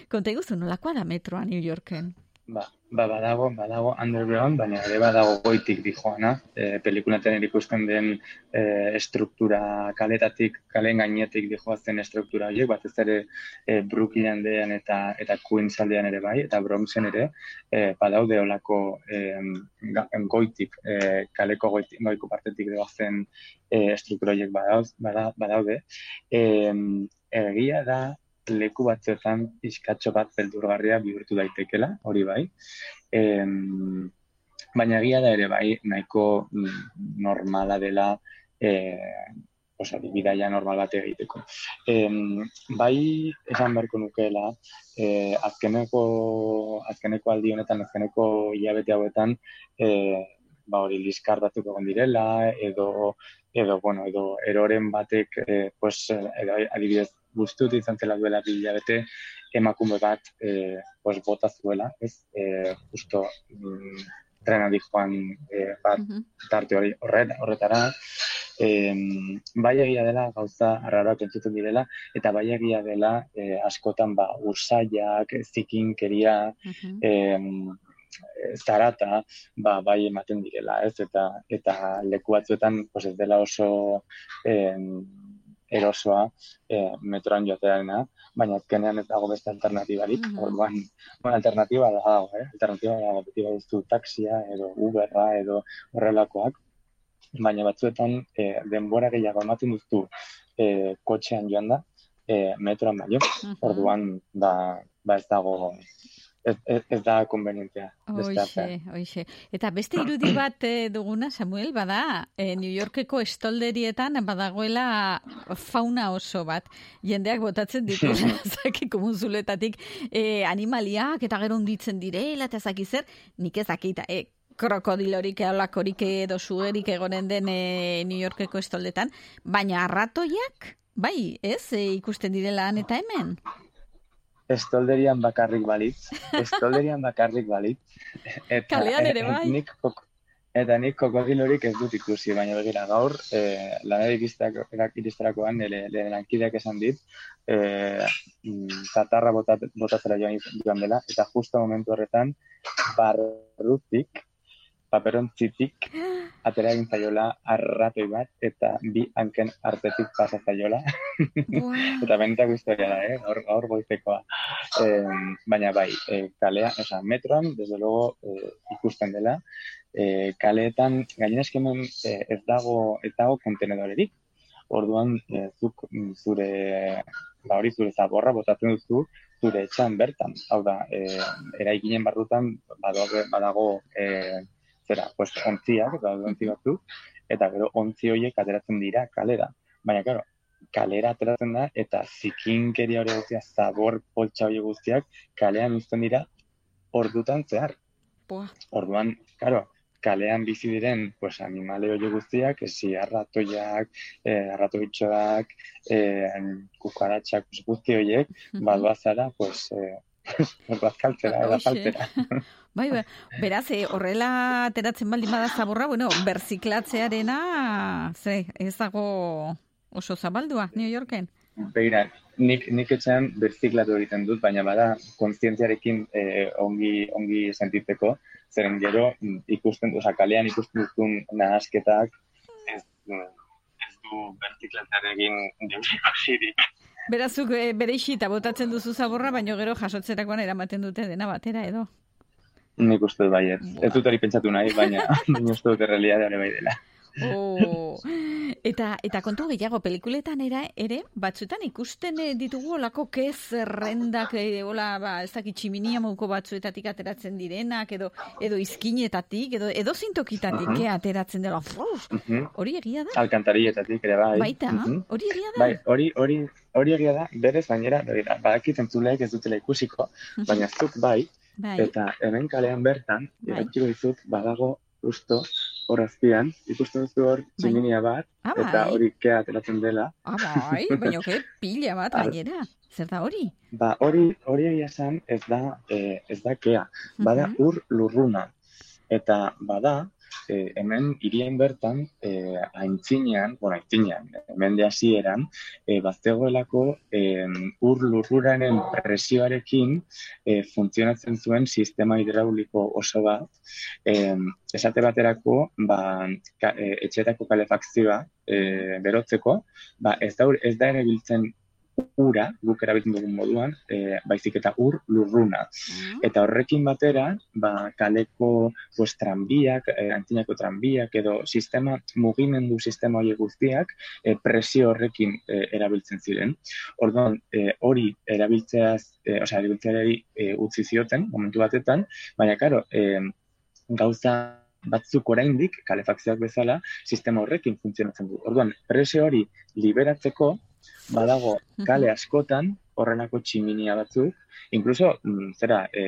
konta iguzu nolakoa da metroa New Yorken. Ba, ba, badago, badago underground, baina ere badago goitik dijoana. E, pelikuletan ere ikusten den e, estruktura kaletatik, kalen gainetik dijoazten estruktura horiek, batez ere e, Brooklynen dean eta, eta Queens aldean ere bai, eta Bronxen ere, e, badaude olako e, goitik, e, kaleko goitik, goiko partetik dijoazten e, estruktura horiek badauz, bada, badaude. E, egia da, leku batzuetan pixkatxo bat beldurgarria bihurtu daitekela, hori bai. Em, baina egia da ere bai, nahiko mm, normala dela e, osea, bidaia normal bat egiteko. Em, bai, esan beharko nukeela, e, azkeneko, azkeneko aldi honetan, azkeneko hilabete hauetan, e, ba hori liskar batzuk egon direla, edo, edo, bueno, edo eroren batek, e, pues, edo, adibidez, guztut izan zela duela bi hilabete emakume bat e, pues, bota zuela, ez? E, justo mm, trena joan e, bat tarte hori horret, horretara, e, bai egia dela gauza arraroak entzuten direla, eta bai egia dela e, askotan ba, ursaiak, zikinkeria, em, zarata ba, bai ematen direla, ez? Eta eta leku batzuetan pues ez dela oso em, erosoa e, metroan joatearena, baina azkenean ez dago beste alternatibarik. Mhm. Orduan, bueno, alternatiba da dago, eh? Alternatiba dago beti baduzu taxia edo Uberra edo horrelakoak, baina batzuetan e, denbora gehiago ematen duzu e, kotxean joan da, e, metroan baino. Orduan, ba, ba ez dago ez, ez, ez da konvenientea. beste Oixe, oixe. Eta beste irudi bat eh, duguna, Samuel, bada, eh, New Yorkeko estolderietan badagoela fauna oso bat. Jendeak botatzen ditu, zaki komunzuletatik eh, animaliak eta gero hunditzen direla, eta zaki zer, nik ez dakita, eh, krokodilorik, eolakorik edo sugerik egonen den eh, New Yorkeko estoldetan, baina arratoiak, bai, ez, eh, ikusten direla han eta hemen. Estolderian bakarrik balitz, estolderian bakarrik balitz. Eta, Kalean ere bai. Nik, kok- eta nik kokodilorik ez dut ikusi, baina begira gaur, e, lanerik iristerakoan, nire, nire lankideak esan dit, e, katarra botat, botatzera joan, joan dela, eta justo momentu horretan, barrutik, paperontzitik, atera egin zaiola arratoi bat, eta bi hanken artetik pasa zaiola. eta benetako historia da, eh? gaur, gaur goizekoa. Eh, baina bai, eh, kalea, oza, metroan, desde luego, eh, ikusten dela, eh, kaleetan, gainen eskemen eh, ez dago, ez dago kontenedorerik. Orduan, eh, zuk mm, zure, ba hori zure zaborra botatzen duzu, zure etxan bertan. Hau da, eh, eraikinen barrutan badago, badago eh, zera, pues, ontziak, eta ontzi batzuk, eta gero ontzi horiek ateratzen dira kalera. Baina, claro, kalera ateratzen da, eta zikinkeria hori guztia, zabor poltsa hori guztiak, kalean uzten dira ordutan zehar. Buah. Orduan, claro, kalean bizi diren pues, animale hori guztiak, esi arratoiak, eh, arratoitxoak, eh, kukaratxak, guzti horiek, badua zara, pues, eh, bazkaltzera, Hoxe. Bai, bai. beraz, eh, horrela ateratzen baldin bada zaborra, bueno, berziklatzearena, ze, ez dago oso zabaldua, New Yorken. Begira, nik, nik etxean berziklatu egiten dut, baina bada kontzientziarekin eh, ongi, ongi sentitzeko, zeren gero ikusten, oza, kalean ikusten duzun nahasketak, ez, ez du berziklatzearekin diurikosirik. Berazuk e, bere isita botatzen duzu zaborra, baino gero jasotzerakoan eramaten dute dena batera edo. Nik uste dut baiet. Ez dut hori pentsatu nahi, baina, baina uste dut errealitatea hori bai dela. Oh. Eta, eta kontu gehiago, pelikuletan era, ere, batzuetan ikusten eh, ditugu olako kez zerrendak, eh, hola, ba, ez dakit tximinia mauko batzuetatik ateratzen direnak, edo, edo izkinetatik, edo, edo zintokitatik Mhm. eh, ateratzen dela. Uf, Mhm. hori egia da? Alkantarietatik ere bai. Baita, Mhm. hori egia da? Bai, hori, hori, hori egia da, berez gainera, badakit entzuleek ez dutela ikusiko, baina zuk bai, Bai. eta hemen kalean bertan, Bai. bai. dizut, badago justo hor azpian, ikusten duzu hor tximinia bat, Ah, eta bai. hori kea ateratzen dela. Ah, bai, baina ke pila bat gainera. Zer da hori? Ba, hori, hori egia esan ez da, eh, ez da kea, bada Mhm. ur lurruna. Eta bada, eh, hemen hirien bertan, eh, aintzinean, bueno, aintzinean, hemen hasieran, eh, baztegoelako eh, ur lurruraren presioarekin eh, funtzionatzen zuen sistema hidrauliko oso bat, eh, esate baterako, ba, ka, eh, etxetako kalefakzioa eh, berotzeko, ba, ez da, ez da ere biltzen ura, guk erabiltzen dugun moduan, e, baizik eta ur lurruna. Eta horrekin batera, ba, kaleko pues, tranbiak, e, antzinako tranbiak edo sistema, mugimendu sistema horiek guztiak, e, presio horrekin e, erabiltzen ziren. Orduan, e, hori erabiltzeaz, e, osea, erabiltzeari e, utzi zioten, momentu batetan, baina, karo, e, gauza batzuk oraindik kalefakzioak bezala sistema horrekin funtzionatzen du. Orduan, presio hori liberatzeko badago kale askotan horrelako tximinia batzuk, inkluso mm, zera e,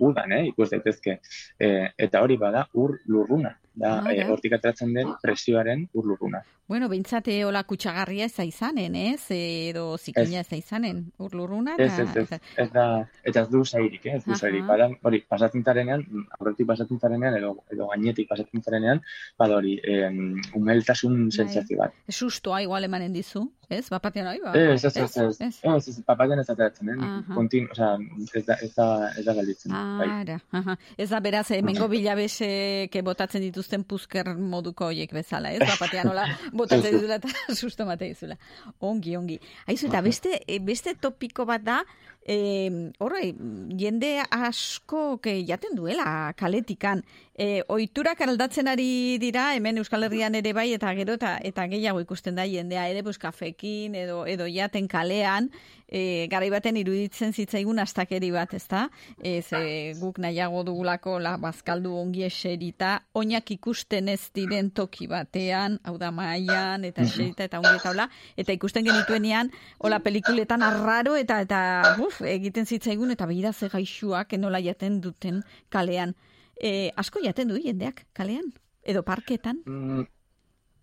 udan, eh, ikus daitezke, e, eta hori bada ur lurruna. Da Ah, eh, ja. hortik ateratzen den presioaren urlurruna. Bueno, bintzate hola kutsagarria ez da izanen, ez? Edo zikina ez da izanen, urlurruna. Ez, ez, ez, ez da, eta ez du zairik, eh? ez du Aha. zairik. Bada, hori, pasatzen zarenean, aurretik pasatzen zarenean, edo, edo gainetik pasatzen zarenean, bada hori, em, umeltasun Bai. sentsazio bat. Sustoa igual emanen dizu, ez? Bapatean hori, ba? Ez, ez, ez, ez, ez, ez, ez, ez ateratzen, eh? Kontin, o sea, ez da, ez da, ez da galditzen. bai. Ara, aha. Ez da beraz, hemengo bilabesek botatzen dituzten puzker moduko horiek bezala, ez? Bapatean hola botatzen dizula eta susto mate dizula. Ongi, ongi. Aizu, eta beste, eh, beste topiko bat da, eh, horre, jende asko ke jaten duela kaletikan. E, oiturak aldatzen ari dira, hemen Euskal Herrian ere bai, eta gero eta, eta gehiago ikusten da jendea ere, pues, kafekin edo, edo jaten kalean, e, garai baten iruditzen zitzaigun astakeri bat, ezta? Ez, e, guk nahiago dugulako la bazkaldu ongi eserita, oinak ikusten ez diren toki batean, hau da maian, eta eserita, eta ongi eta hola, eta ikusten genituenean, hola pelikuletan arraro, eta eta buf, egiten zitzaigun, eta begira ze gaixuak nola jaten duten kalean. E, asko jaten du jendeak kalean? Edo parketan? Mm,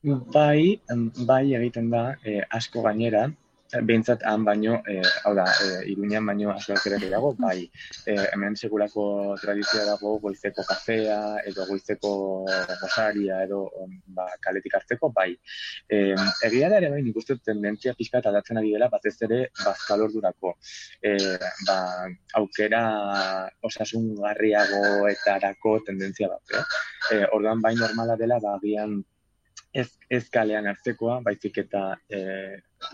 Bai, bai egiten da, eh, asko gainera, behintzat han baino, eh, hau da, eh, iruñan baino asko ere dago, bai, eh, hemen segurako tradizioa dago goizeko kafea, edo goizeko rosaria, edo em, ba, kaletik hartzeko, bai. Eh, egia da ere bai, nik uste tendentzia pixka eta aldatzen ari dela, batez ere bazkal ordurako. Eh, ba, aukera osasungarriagoetarako tendentzia bat, eh? Eh, orduan bai normala dela, ba, agian ez, ez kalean hartzekoa, baizik eta e,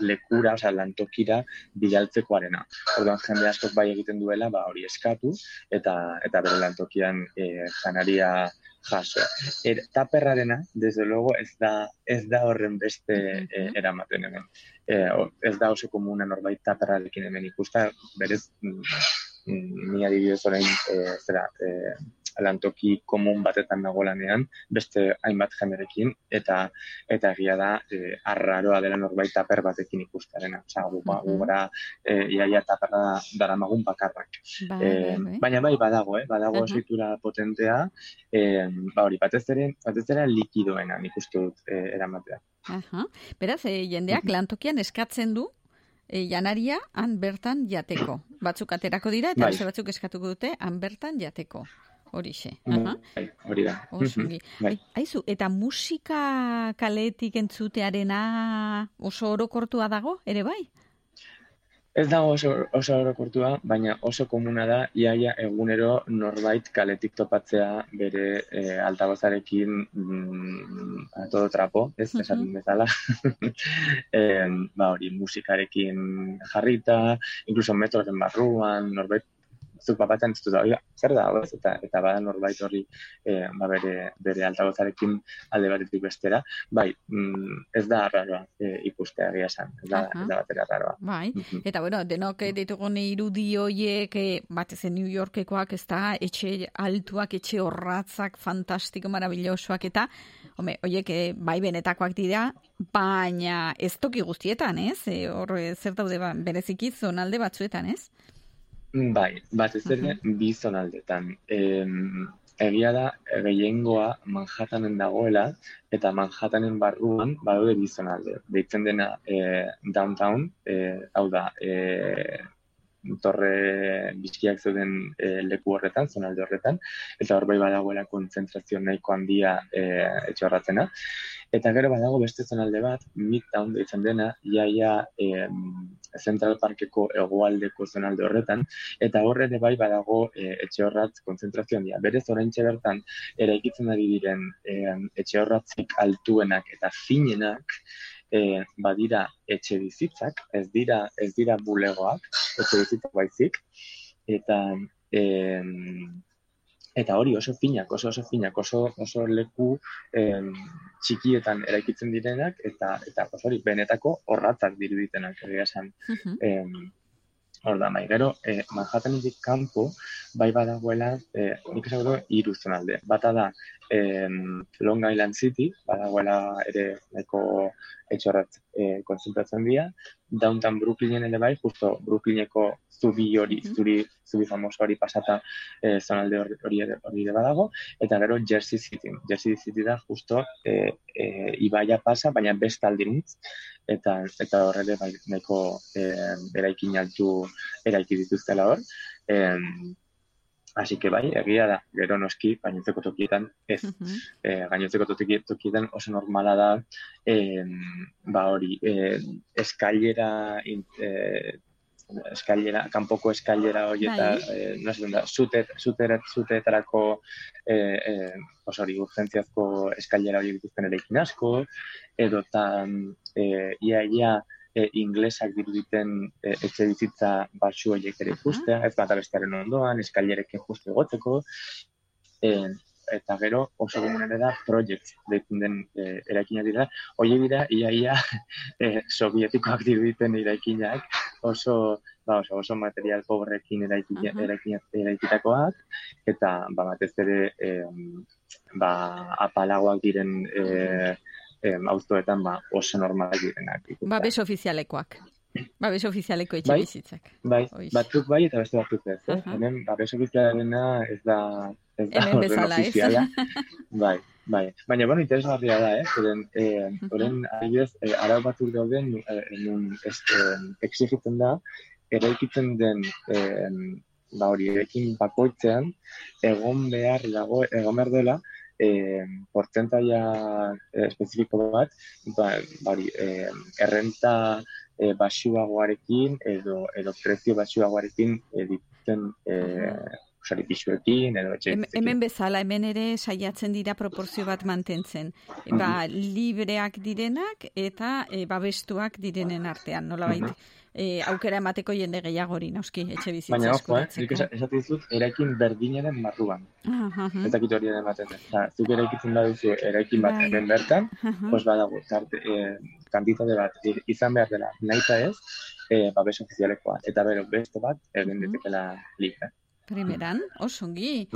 lekura, osea, lantokira bidaltzekoarena. Orduan jende askok bai egiten duela, ba hori eskatu eta eta bere lantokian e, janaria jaso. Er, taperrarena, desde luego, ez da, ez da horren beste e, eramaten hemen. E, ez da oso komuna norbait taperrarekin hemen ikusta, berez, mm, ni adibidez orain, e, zera, e, lantoki komun batetan nago lanean, beste hainbat jenderekin, eta eta egia da, e, arraroa dela norbait taper batekin ikustarena. Osea, gu, ba, gu gara, e, iaia taperra daramagun bakarrak. Eh, bai, bai. baina bai, badago, eh? badago Aha. oso potentea, eh, ba hori, batez ere, batez ere likidoena nik uste dut eh, eramatea. Aha. Beraz, e, jendeak lantokian eskatzen du e, janaria han bertan jateko. Batzuk aterako dira eta Bai. beste batzuk eskatuko dute han bertan jateko. Horixe. Mm, Aha. Bai, hori da. Oso ongi. Bai. Ai, Aizu, eta musika kaletik entzutearena oso orokortua dago, ere bai? Ez dago oso, oso orokortua, baina oso komuna da iaia egunero norbait kaletik topatzea bere eh, altabozarekin mm, a todo trapo, ez esaten bezala. em, ba hori, musikarekin jarrita, incluso metroren barruan, norbait zuk papatzen ez dut, oiga, zer da, ez? Eta, eta bada norbait horri eh, ba bere, bere altabozarekin alde batetik bestera, bai, mm, ez da arraroa eh, ikustea egia esan, ez da, ez da batera arraroa. Bai, eta bueno, denok eh, ditugun irudi hoiek, eh, batez New Yorkekoak, ez da, etxe altuak, etxe horratzak, fantastiko, marabillosoak, eta, home, hoiek eh, bai benetakoak dira, baina ez toki guztietan, ez? E, hor, zer daude, ba, bereziki zonalde batzuetan, ez? Bai, batez ere bi zonaldetan. Egia da, gehiengoa Manhattanen dagoela, eta Manhattanen barruan badaude bi zonalde. Deitzen dena eh, downtown, eh, hau da, eh, torre bizkiak zeuden eh, leku horretan, zonalde horretan, eta hor bai badagoela kontzentrazio nahiko handia etxe horratzena. Eta gero badago beste zonalde bat, Midtown deitzen dena, iaia em, Central Parkeko hegoaldeko zonalde horretan, eta hor ere bai badago e, etxe horratz konzentrazio handia. Berez oraintxe bertan eraikitzen ari diren e, etxe horratzik altuenak eta finenak e, badira etxe bizitzak, ez dira ez dira bulegoak, etxe bizitzak baizik, eta em, eta hori oso finak, oso oso finak, oso oso leku em, txikietan eraikitzen direnak eta eta oso hori benetako horratzak diruditenak egia esan. Em, Hor da, bai, gero, eh, Manhattanetik kanpo, bai badagoela, e, nik esan dut, hiru zonalde. Bata da, em, Long Island City, badagoela ere nahiko etxorrat e, konzentratzen dira. Downtown Brooklynen ere bai, justo Brooklyneko zubi hori, zuri, zubi famoso hori pasata e, zonalde hori, hori, ere- hori ere badago. Eta gero Jersey City. Jersey City da justo e, e, ibaia pasa, baina bestaldirintz. Eta, eta horre bai, nahiko e, eraikin altu eraiki dituztela hor. Em, Así que bai, egia da, gero noski, gainontzeko tokietan, ez. Eh, gainontzeko toki- tokietan oso normala da, em, ba hori, eh, eskailera, in- eh, eskailera, kanpoko eskailera hori eta, eh, no sé, da, zute, zute, zuteetarako, eh, eh, oso hori, urgentziazko eskailera hori dituzten eraikin asko, edo eta, eh, ia, ia, e, inglesak diruditen e, etxe bizitza batxu horiek ere ikustea, ez bata bestearen ondoan, eskailerekin justu egotzeko, e, eta gero oso komunera da project deitzen den e, eraikina dira. Horiek dira, ia, ia, e, sovietikoak diruditen eraikinak, oso, ba, oso, oso material pobrekin eraikina, eraikina, eraikitakoak, eta ba, batez ere e, ba, apalagoak diren e, em, auzoetan ba, oso normalak direnak. Babes ofizialekoak. Babes ofizialeko etxe Bai. bizitzak. Bai, Oiz. batzuk bai eta beste batzuk ez, eh? Aha. Hemen babes ofizialena ez da ez da Hemen bezala, ez? ofiziala. bai, bai. Baina, bueno, interesgarria da, eh? Zeren, eh, horren, adibidez, eh, arau batzuk dauden, eh, ez, eh, exigitzen da, eraikitzen den, eh, ba hori, eraikin bakoitzean, egon behar dago, egon behar dela, eh, portzentaia eh, espezifiko bat, ba, ba hori, eh, errenta eh, baxuagoarekin edo edo prezio baxuagoarekin eh, dituzten eh, pisuekin edo etxe Hem- Hemen bezala, hemen ere saiatzen dira proportzio bat mantentzen. Ba, libreak direnak eta e, babestuak direnen artean, nolabait. E, aukera emateko jende gehiagori, noski, etxe bizitza Baina, ojo, eh, nik esaten dizut, eraikin berdinaren barruan. Ah, aha. Ez dakit hori ere ematen den. Osa, zuk eraikitzen baduzu eraikin bat Bai. hemen bertan, pues badago, tarte, eh, kantitate bat izan behar dela, nahi eta ez, eh, babes ofizialekoa. Eta bero, beste bat, egin ditekela libre. Primeran, osongi.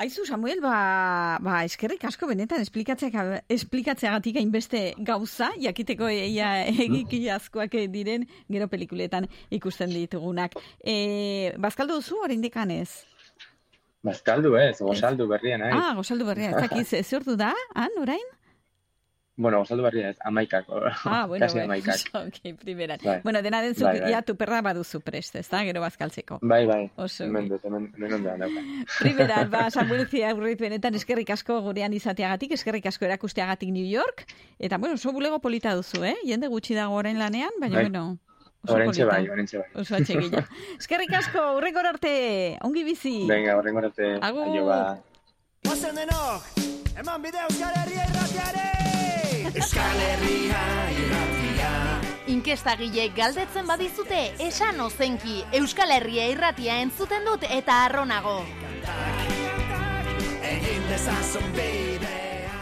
Aizu, Samuel, ba, ba eskerrik asko benetan esplikatzeak, esplikatzeagatik hainbeste gauza, jakiteko ia egiki askoak diren gero pelikuletan ikusten ditugunak. E, bazkaldu duzu, oraindik ez? Bazkaldu ez, gozaldu berria nahi. Ah, gozaldu berria, ez dakiz, ordu da, han, orain? Bueno, gozaldu berria ez, amaikako. Ah, bueno, Kasi bueno, amaikak. ok, primeran. Bai. Bueno, dena den zuk, Bai, bai. ja, tuperra baduzu prest, ez da, gero bazkaltzeko. Bai, bai. Oso Hemen dut, hemen, hemen. Primeran, ba, Samuel Ziaurrit benetan eskerrik asko gurean izateagatik, eskerrik asko erakusteagatik New York, eta, bueno, oso bulego polita duzu, eh? Jende gutxi dago orain lanean, baina, Bai. bueno, oso Orentxe polita. bai, orentxe bai. Oso atsegila. eskerrik asko, urrekor arte, ongi bizi. Venga, horrengo arte. Agur. Aio, ba. Ozen denok, eman bide Euskal Herria irratiare! Euskal Herria irratia Inkestagileek galdetzen badizute, esan ozenki, Euskal Herria irratia entzuten dut eta arronago. Egin dezazun bidea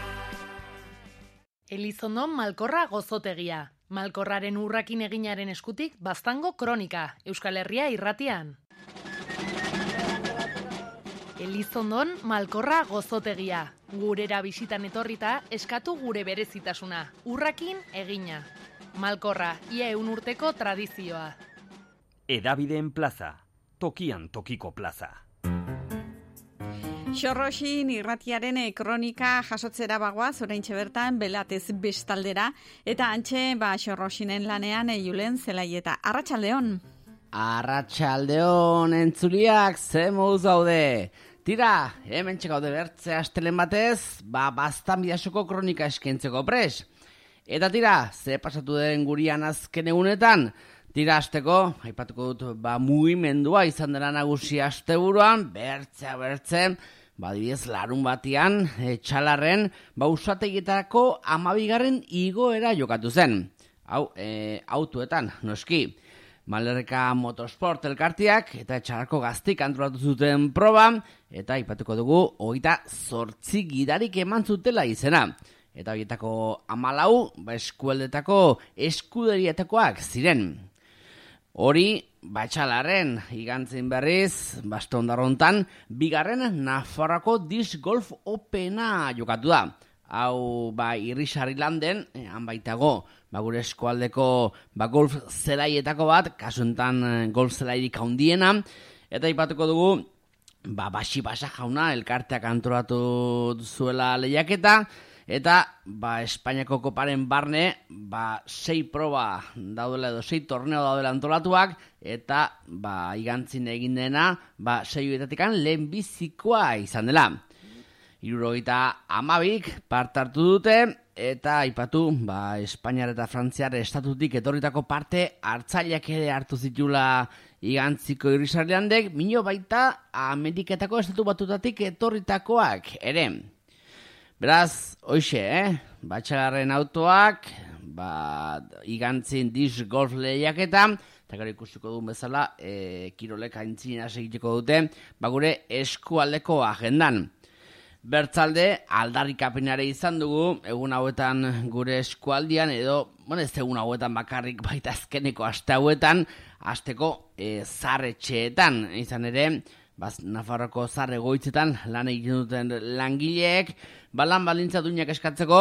Elizondon Malkorra gozotegia. Malkorraren urrakin eginaren eskutik, baztango kronika, Euskal Herria irratian. Elizondon Malkorra gozotegia. Gurera bisitan etorrita, eskatu gure berezitasuna. Urrakin egina. Malkorra, ia eun urteko tradizioa. Edabideen plaza, tokian tokiko plaza. Xorroxin irratiaren eh, kronika jasotzera bagoaz, oraintxe bertan, belatez bestaldera, eta antxe, ba, xorroxinen lanean, e, julen zelaieta. Arratxaldeon! Arratxaldeon entzuliak ze moduz gaude. Tira, hemen txekaude bertze astelen batez, ba, bastan bidasoko kronika eskentzeko pres. Eta tira, ze pasatu den gurian azken egunetan, tira asteko, aipatuko dut, ba, mugimendua izan dela nagusi asteburuan, bertzea bertzen, ba, adibidez, larun batian, e, txalarren, ba, usategietarako amabigarren igoera jokatu zen. Hau, e, autuetan, noski. Malerreka Motorsport elkartiak eta etxarako gaztik antolatu zuten proba, eta aipatuko dugu, hogeita zortzi gidarik eman zutela izena. Eta horietako amalau, ba eskualdetako eskuderietakoak ziren. Hori, batxalaren igantzin berriz, baston darrontan, bigarren Nafarroko Disc Golf Opena jokatu da. Hau, ba, irrisarri landen, han baitago, ba, gure eskualdeko ba, golf zelaietako bat, kasuntan eh, golf zelairik handiena, eta ipatuko dugu, ba, basi basa jauna, elkarteak antolatu zuela lehiaketa, eta ba, Espainiako koparen barne ba, sei proba daudela edo sei torneo daudela antolatuak eta ba, igantzin egin dena ba, sei huetatikan lehen bizikoa izan dela. Irurogeita amabik part hartu dute eta aipatu ba, Espainiar eta Frantziar estatutik etorritako parte hartzaileak ere hartu zitula igantziko irrisarleandek, mino baita Ameriketako estatu batutatik etorritakoak ere. Beraz, hoxe, eh? Batxagarren autoak, ba, igantzin dis golf lehiaketa, eta gero ikustiko duen bezala, e, kirolek aintzina segiteko dute, ba, gure eskualdeko agendan. Bertzalde, aldarrikapenare izan dugu, egun hauetan gure eskualdian, edo, bueno, ez egun hauetan bakarrik baita azkeneko aste hauetan, asteko e, zarretxeetan, izan ere, baz, Nafarroko zarre goitzetan lan egiten duten langileek, balan balintza duinak eskatzeko,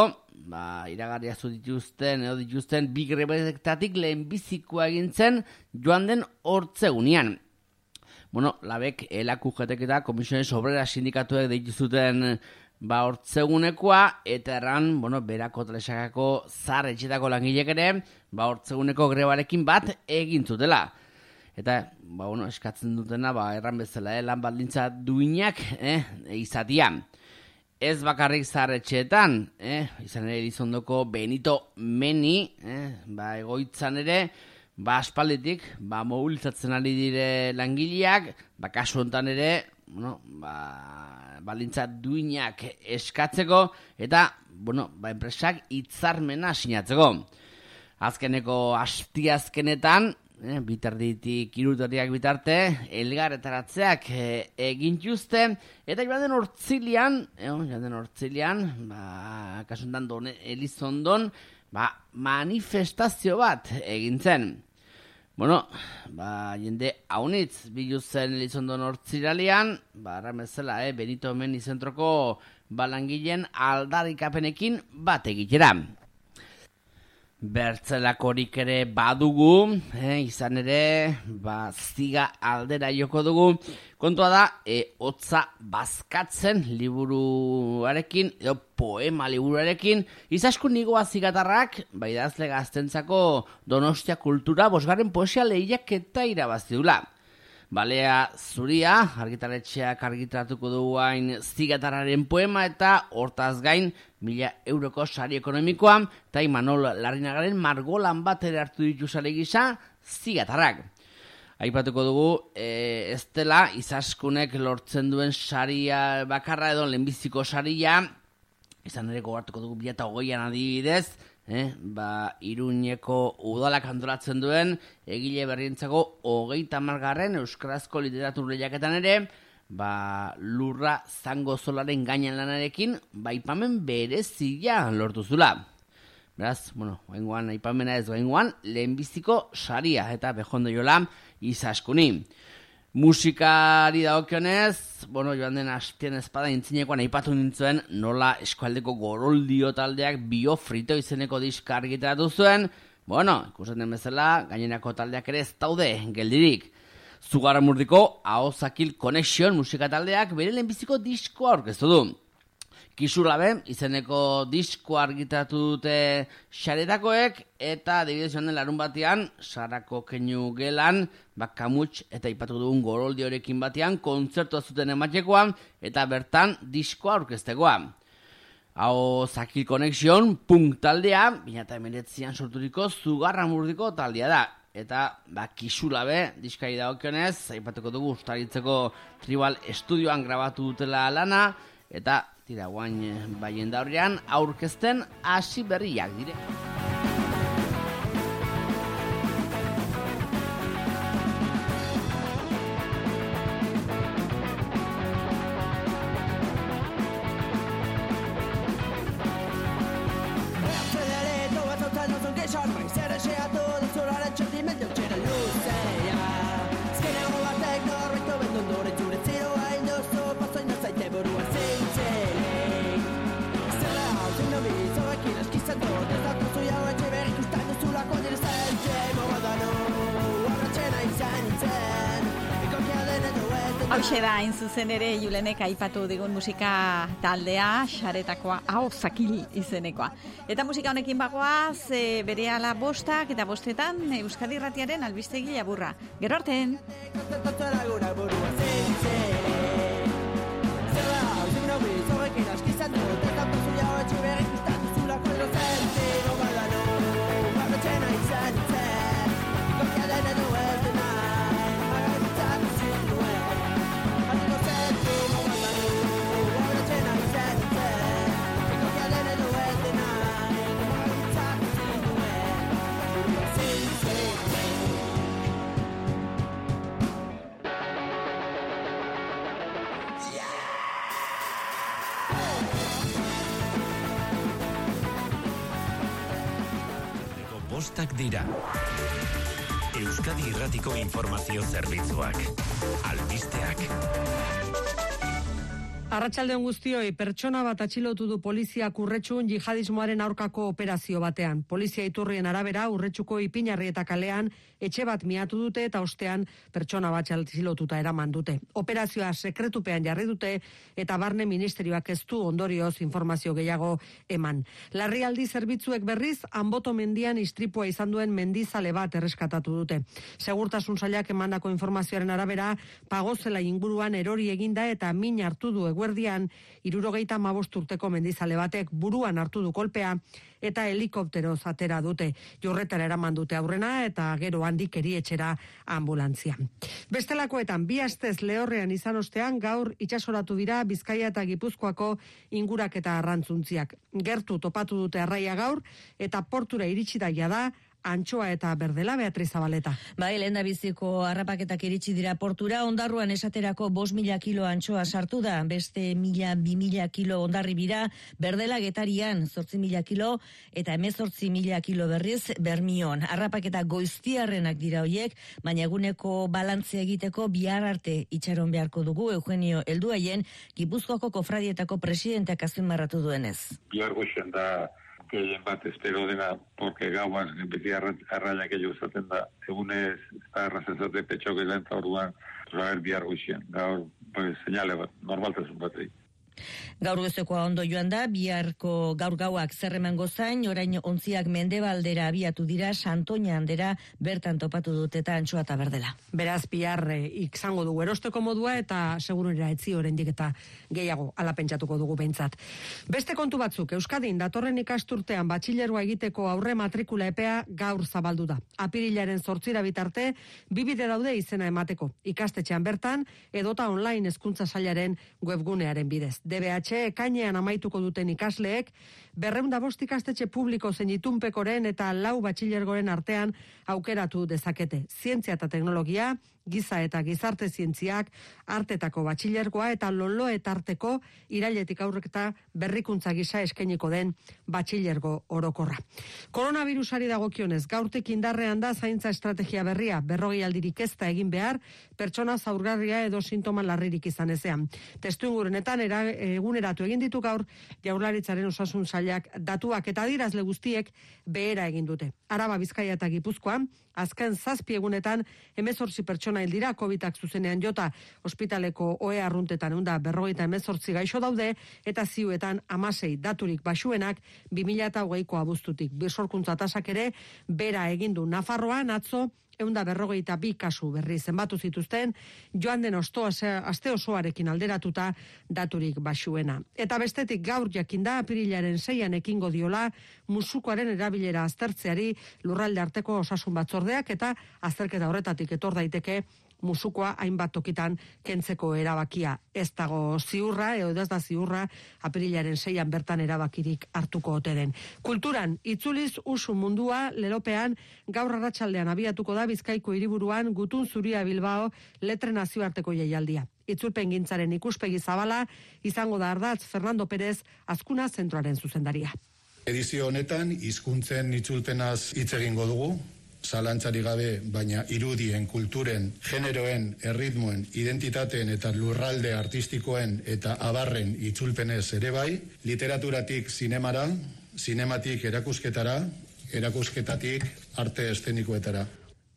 ba, iragarria zu dituzten, edo dituzten, bi grebektatik lehen bizikoa egintzen joan den hortzegunean. Bueno, labek elaku jetek eta komisiones obrera sindikatuek dituzuten ba hortzegunekoa eta erran, bueno, berako telesakako zar etxetako langilek ere, ba hortzeguneko grebarekin bat egin zutela. Eta, ba, bueno, eskatzen dutena, ba, erran bezala, eh, lan baldintza duinak, eh, izatia. Ez bakarrik zar etxeetan, eh, izan ere izondoko Benito Meni, eh, ba, egoitzan ere, ba, aspalditik, ba, mobilizatzen ari dire langileak, ba, kasu hontan ere, bueno, ba, balintza duinak eskatzeko, eta, bueno, ba, enpresak itzarmena sinatzeko. Azkeneko astiazkenetan, eh, bitarditik irutoriak bitarte, elgarretaratzeak eh, egin juzte, eta joan den hortzilian, eh, joan den hortzilian, ba, kasuntan done, Elizondon, ba, manifestazio bat egin zen. Bueno, ba, jende haunitz biluzen Elizondon hortziralian, ba, ramezela, eh, Benito hemen izentroko balangileen aldarikapenekin bat egitera. Bertzelakorik ere badugu, eh, izan ere, ba, ziga aldera joko dugu. Kontua da, e, hotza bazkatzen liburuarekin, edo poema liburuarekin, izaskun nigoa zigatarrak, bai dazle gaztentzako donostia kultura, bosgarren poesia lehiak eta irabaztiula. Balea zuria, argitaletxeak argitaratuko du hain zigatararen poema eta hortaz gain mila euroko sari ekonomikoa eta Imanol Larrinagaren margolan bat ere hartu ditu sare gisa zigatarrak. Aipatuko dugu, e, ez dela izaskunek lortzen duen saria bakarra edo lehenbiziko saria, izan ere gogartuko dugu bila eta hogeian adibidez, eh, ba, iruñeko udalak antolatzen duen, egile berrientzako hogeita margarren Euskarazko literatur lehiaketan ere, ba, lurra zango zolaren gainan lanarekin, ba, ipamen berezia lortu zula. Beraz, bueno, baingoan, aipamena ez baingoan, lehenbiziko saria eta bejondo jola izaskuni. Musikari daokionez, bueno, joan den hastien espada intzinekoan aipatu nintzuen nola eskualdeko goroldio taldeak biofrito izeneko diska argitaratu zuen, bueno, ikusten den bezala, gainerako taldeak ere ez daude geldirik. Zugarra murdiko, Aozakil Connection musika taldeak bere lehenbiziko diskoa aurkeztu du. Kisulabe, izeneko disko argitaratu dute xaretakoek, eta adibidez joan den larun batean, sarako keinu gelan, bakamuts eta ipatu dugun goroldi horrekin batean, kontzertu zuten ematekoan, eta bertan diskoa aurkeztekoa. Hau Zakil Connection, punk taldea, bina eta emeretzian sorturiko zugarra murdiko taldea da. Eta, ba, kisulabe, diskai da okionez, aipatuko dugu ustaritzeko tribal estudioan grabatu dutela lana, eta tira guain baien daurrean aurkezten hasi berriak dire. Hauxe da, hain zuzen ere, Julenek aipatu digun musika taldea, xaretakoa, hau zakil izenekoa. Eta musika honekin bagoaz, e, bere ala bostak eta bostetan Euskadi Ratiaren albistegi laburra. Gero arten! Bostak dira. Euskadi Irratiko Informazio Zerbitzuak. Albisteak. Arratsaldeon guztioi, pertsona bat atxilotu du polizia urretxun jihadismoaren aurkako operazio batean. Polizia iturrien arabera urretxuko ipinarri eta kalean etxe bat miatu dute eta ostean pertsona bat atxilotuta eraman dute. Operazioa sekretupean jarri dute eta barne ministerioak ez du ondorioz informazio gehiago eman. Larrialdi zerbitzuek berriz, anboto mendian istripua izan duen mendizale bat erreskatatu dute. Segurtasun zailak emandako informazioaren arabera, pagozela inguruan erori eginda eta min hartu du eguerdian, irurogeita urteko mendizale batek buruan hartu du kolpea eta helikoptero zatera dute. Jorretara eraman dute aurrena eta gero handik erietxera ambulantzia. Bestelakoetan, bi astez lehorrean izan ostean gaur itxasoratu dira Bizkaia eta Gipuzkoako ingurak eta arrantzuntziak. Gertu topatu dute arraia gaur eta portura iritsi daia da antxoa eta berdela Beatriz Zabaleta. Bai, lehen da biziko harrapaketak iritsi dira portura, ondarruan esaterako bos mila kilo antxoa sartu da, beste mila, bi mila kilo ondarri bira, berdela getarian, zortzi mila kilo, eta emezortzi mila kilo berriz, bermion. Harrapaketa goiztiarrenak dira hoiek, baina eguneko balantzea egiteko bihar arte itxaron beharko dugu, Eugenio Elduaien, Gipuzkoako kofradietako presidenteak azpimarratu duenez. Bihar goxen da gehien bat espero dena, porque gauan, beti arraia gehiago zaten da, egunez, eta arrazazate petxok eta orduan, zaber bihar goxien, gaur, pues, señale bat, normaltasun bat egin. Gaur gozekoa ondo joan da, biharko gaur gauak zerreman gozain, orain ontziak mendebaldera abiatu dira, santoña handera bertan topatu dut eta antxoa eta berdela. Beraz, bihar eh, ikzango dugu erosteko modua eta segurunera etzi oraindik eta gehiago alapentsatuko dugu behintzat. Beste kontu batzuk, Euskadin datorren ikasturtean batxilerua egiteko aurre matrikula epea gaur zabaldu da. Apirilaren zortzira bitarte, bibide daude izena emateko. Ikastetxean bertan, edota online hezkuntza sailaren webgunearen bidez. DBH ekainean amaituko duten ikasleek, berreunda bost ikastetxe publiko zein itunpekoren eta lau batxilergoren artean aukeratu dezakete. Zientzia eta teknologia, giza eta gizarte zientziak, artetako batxilergoa eta lolo eta arteko irailetik aurrekta berrikuntza gisa eskainiko den batxilergo orokorra. Koronavirusari dagokionez, gaurtik indarrean da zaintza estrategia berria, berrogi aldirik ez da egin behar, pertsona zaurgarria edo sintoma larririk izan ezean. Testu ingurenetan, era, eguneratu egin ditu gaur, jaurlaritzaren osasun zailak datuak eta dirazle guztiek behera egin dute. Araba Bizkaia eta Gipuzkoan, azken zazpi egunetan, emezortzi pertsona hil dira, COVID-ak zuzenean jota, ospitaleko oe arruntetan unda berrogeita emezortzi gaixo daude, eta ziuetan amasei daturik basuenak 2008ko abuztutik. Bisorkuntza tasak ere, bera egindu Nafarroan, atzo, eunda berrogeita bi kasu berri zenbatu zituzten, joan den ostoa aste osoarekin alderatuta daturik basuena. Eta bestetik gaur jakinda apirilaren zeian ekingo diola musukoaren erabilera aztertzeari lurralde arteko osasun batzordeak eta azterketa horretatik etor daiteke musukoa hainbat tokitan kentzeko erabakia. Ez dago ziurra, edo ez da ziurra, apirilaren seian bertan erabakirik hartuko ote den. Kulturan, itzuliz usu mundua, lelopean, gaur arratsaldean abiatuko da bizkaiko hiriburuan gutun zuria bilbao letre nazioarteko jaialdia. Itzulpen gintzaren ikuspegi zabala, izango da ardatz Fernando Pérez, azkuna zentroaren zuzendaria. Edizio honetan, hizkuntzen itzulpenaz hitz egingo dugu, zalantzari gabe, baina irudien, kulturen, generoen, erritmoen, identitateen eta lurralde artistikoen eta abarren itzulpenez ere bai, literaturatik zinemara, zinematik erakusketara, erakusketatik arte estenikoetara.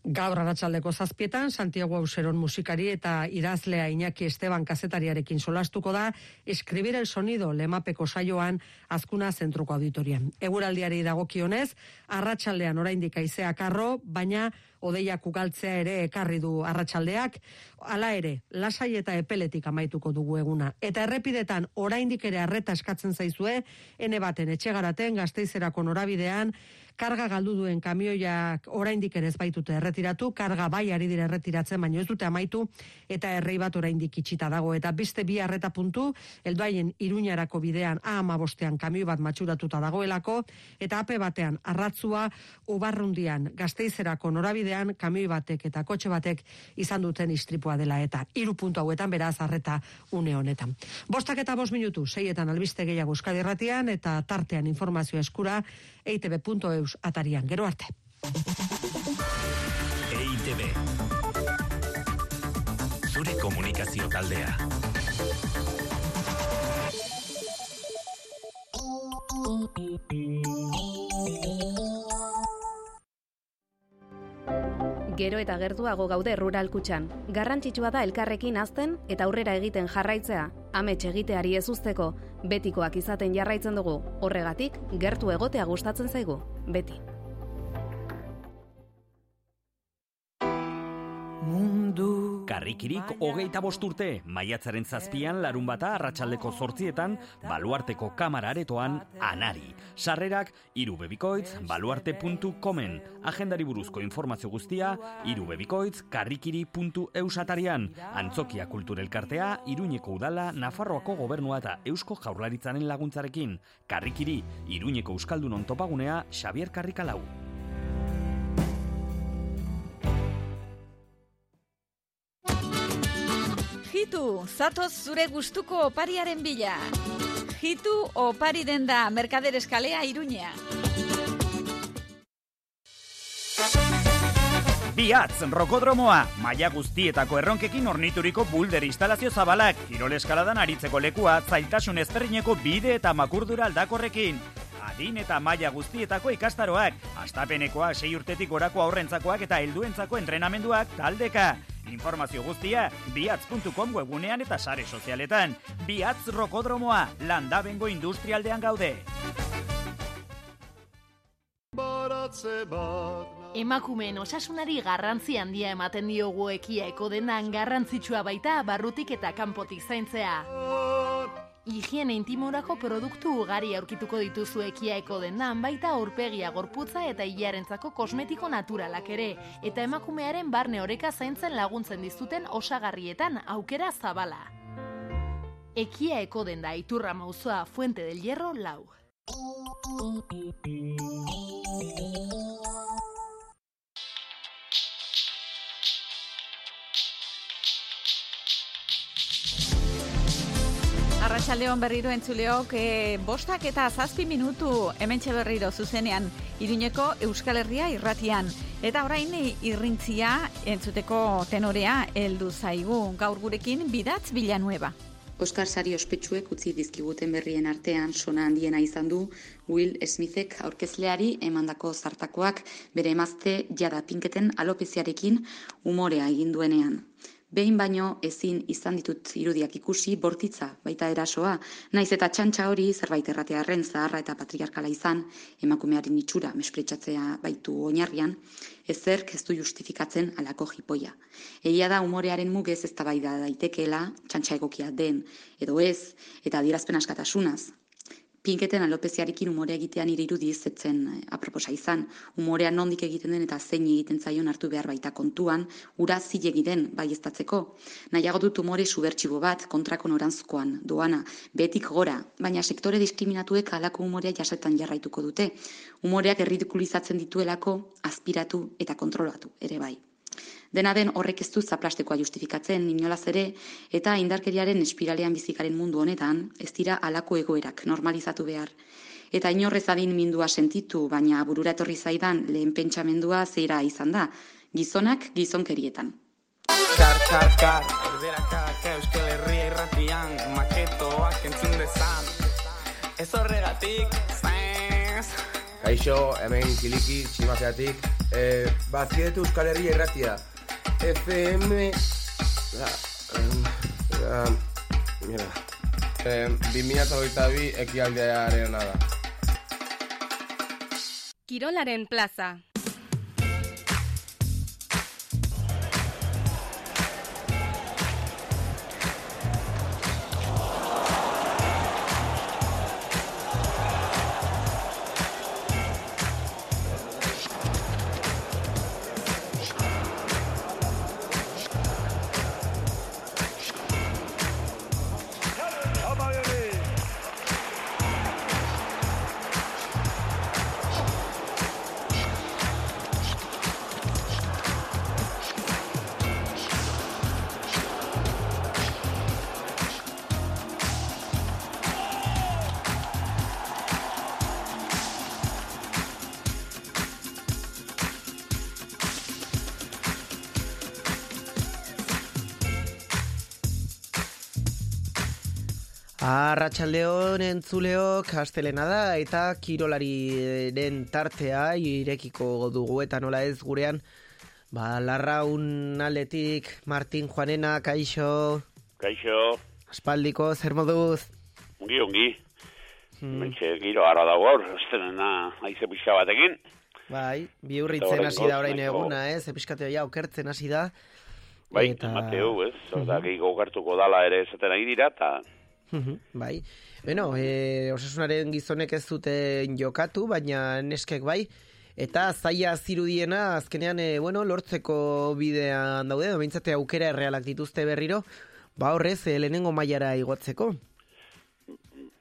Gaur arratsaldeko zazpietan, Santiago Auseron musikari eta idazlea Iñaki Esteban kazetariarekin solastuko da, eskribir el sonido lemapeko saioan azkuna zentruko auditorian. Eguraldiari dagokionez, arratsaldean oraindik aizea karro, baina odeiak ugaltzea ere ekarri du arratsaldeak, hala ere, lasai eta epeletik amaituko dugu eguna. Eta errepidetan oraindik ere arreta eskatzen zaizue, ene baten etxegaraten gazteizerako norabidean, karga galdu duen kamioiak oraindik ere ez baitute erretiratu, karga bai ari dira erretiratzen, baina ez dute amaitu, eta errei bat oraindik itxita dago. Eta beste bi arreta puntu, elduaien iruñarako bidean A bostean kamioi bat matxuratuta dagoelako, eta ape batean arratzua ubarrundian gazteizerako norabidean kamioi batek eta kotxe batek izan duten istripua dela eta hiru puntu hauetan beraz arreta une honetan. Bostak eta bost minutu, seietan albiste gehiago euskadi erratian eta tartean informazioa eskura eitb.eus atarian. Gero arte. EITB Zure komunikazio taldea Gero eta gertuago gaude rural kutxan. Garrantzitsua da elkarrekin azten eta aurrera egiten jarraitzea. Amets egiteari ez usteko, betikoak izaten jarraitzen dugu. Horregatik, gertu egotea gustatzen zaigu. Beti. Mundu Karrikirik hogeita bost urte, maiatzaren zazpian larun bata arratsaldeko zortzietan, baluarteko kamara aretoan anari. Sarrerak, irubebikoitz, baluarte.comen. Agendari buruzko informazio guztia, irubebikoitz, karrikiri.eus atarian. Antzokia kulturelkartea, iruñeko udala, Nafarroako gobernua eta eusko jaurlaritzaren laguntzarekin. Karrikiri, iruñeko euskaldunon topagunea, Xavier Karrikalau. Jitu, zatoz zure gustuko opariaren bila. Jitu opari denda Merkader Eskalea Iruña. Biatz, rokodromoa, maia guztietako erronkekin ornituriko bulder instalazio zabalak, kirol eskaladan aritzeko lekua, zailtasun ezberdineko bide eta makurdura aldakorrekin. Adin eta maila guztietako ikastaroak, astapenekoa sei urtetik gorako aurrentzakoak eta helduentzako entrenamenduak taldeka. Informazio guztia, biatz.com webunean eta sare sozialetan. Biatz rokodromoa, landabengo industrialdean gaude. Emakumeen osasunari garrantzi handia ematen diogu ekiaeko denan garrantzitsua baita barrutik eta kanpotik zaintzea. Higiene intimorako produktu ugari aurkituko dituzu ekiaeko dendan baita aurpegia gorputza eta hilarentzako kosmetiko naturalak ere, eta emakumearen barne oreka zaintzen laguntzen dizuten osagarrietan aukera zabala. Ekia eko denda iturra mauzoa Fuente del Hierro lau. Arratxaldeon berriro entzuleok, e, bostak eta zazpi minutu hementxe berriro zuzenean Iruñeko Euskal Herria irratian. Eta orain irrintzia entzuteko tenorea heldu zaigu gaur gurekin bidatz bilanueba. Oskar Sari ospetsuek utzi dizkiguten berrien artean sona handiena izan du Will Smithek aurkezleari emandako zartakoak bere emazte jada pinketen alopeziarekin umorea egin duenean. Behin baino ezin izan ditut irudiak ikusi bortitza baita erasoa, naiz eta txantxa hori zerbait erratearren zaharra eta patriarkala izan, emakumearen itxura mespretsatzea baitu oinarrian, ezerk ez du justifikatzen alako jipoia. Egia da umorearen mugez ez da daitekeela, txantxa egokia den, edo ez, eta adierazpen askatasunaz, Pinketen alopeziarekin umore egitean nire irudiz zetzen eh, aproposa izan. Umorea nondik egiten den eta zein egiten zaion hartu behar baita kontuan, ura zilegi den bai eztatzeko. Nahiago dut umore subertsibo bat kontrako norantzkoan, doana, betik gora, baina sektore diskriminatuek alako umorea jasetan jarraituko dute. Umoreak erridikulizatzen dituelako, aspiratu eta kontrolatu, ere bai. Dena den horrek ez du zaplastekoa justifikatzen inolaz ere eta indarkeriaren espiralean bizikaren mundu honetan ez dira alako egoerak normalizatu behar. Eta inorrez adin mindua sentitu, baina burura etorri zaidan lehen pentsamendua zeira izan da, gizonak gizonkerietan. Kar, kar, kar, kaka euskal herria irratian, maketoak entzun dezan. Ez horregatik, zaiz, Kaixo, hemen kiliki, tximazeatik. Eh, bazietu Euskal Herria irratia. FM... Ah, ah, mira. Eh, 2022 ekialdearen da. Kirolaren plaza. Arratxaldeon entzuleok astelena da eta kirolariren tartea irekiko dugu eta nola ez gurean ba, larraun aletik Martin Juanena, kaixo Kaixo Aspaldiko, zer moduz? Ungi, ungi hmm. Mentxe, giro ara dago gaur, estenena aize pixka batekin Bai, bi hurritzen hasi da orain eguna, ez? Eh? Episkateo ja okertzen hasi da Bai, eta... Mateu, ez? Zorda, uh -huh. gehiago dala ere esaten ari dira, eta bai. Beno, e, osasunaren gizonek ez dute jokatu, baina neskek bai. Eta zaila zirudiena, azkenean, e, bueno, lortzeko bidean daude, domintzate aukera errealak dituzte berriro, ba horrez, e, lehenengo mailara igotzeko.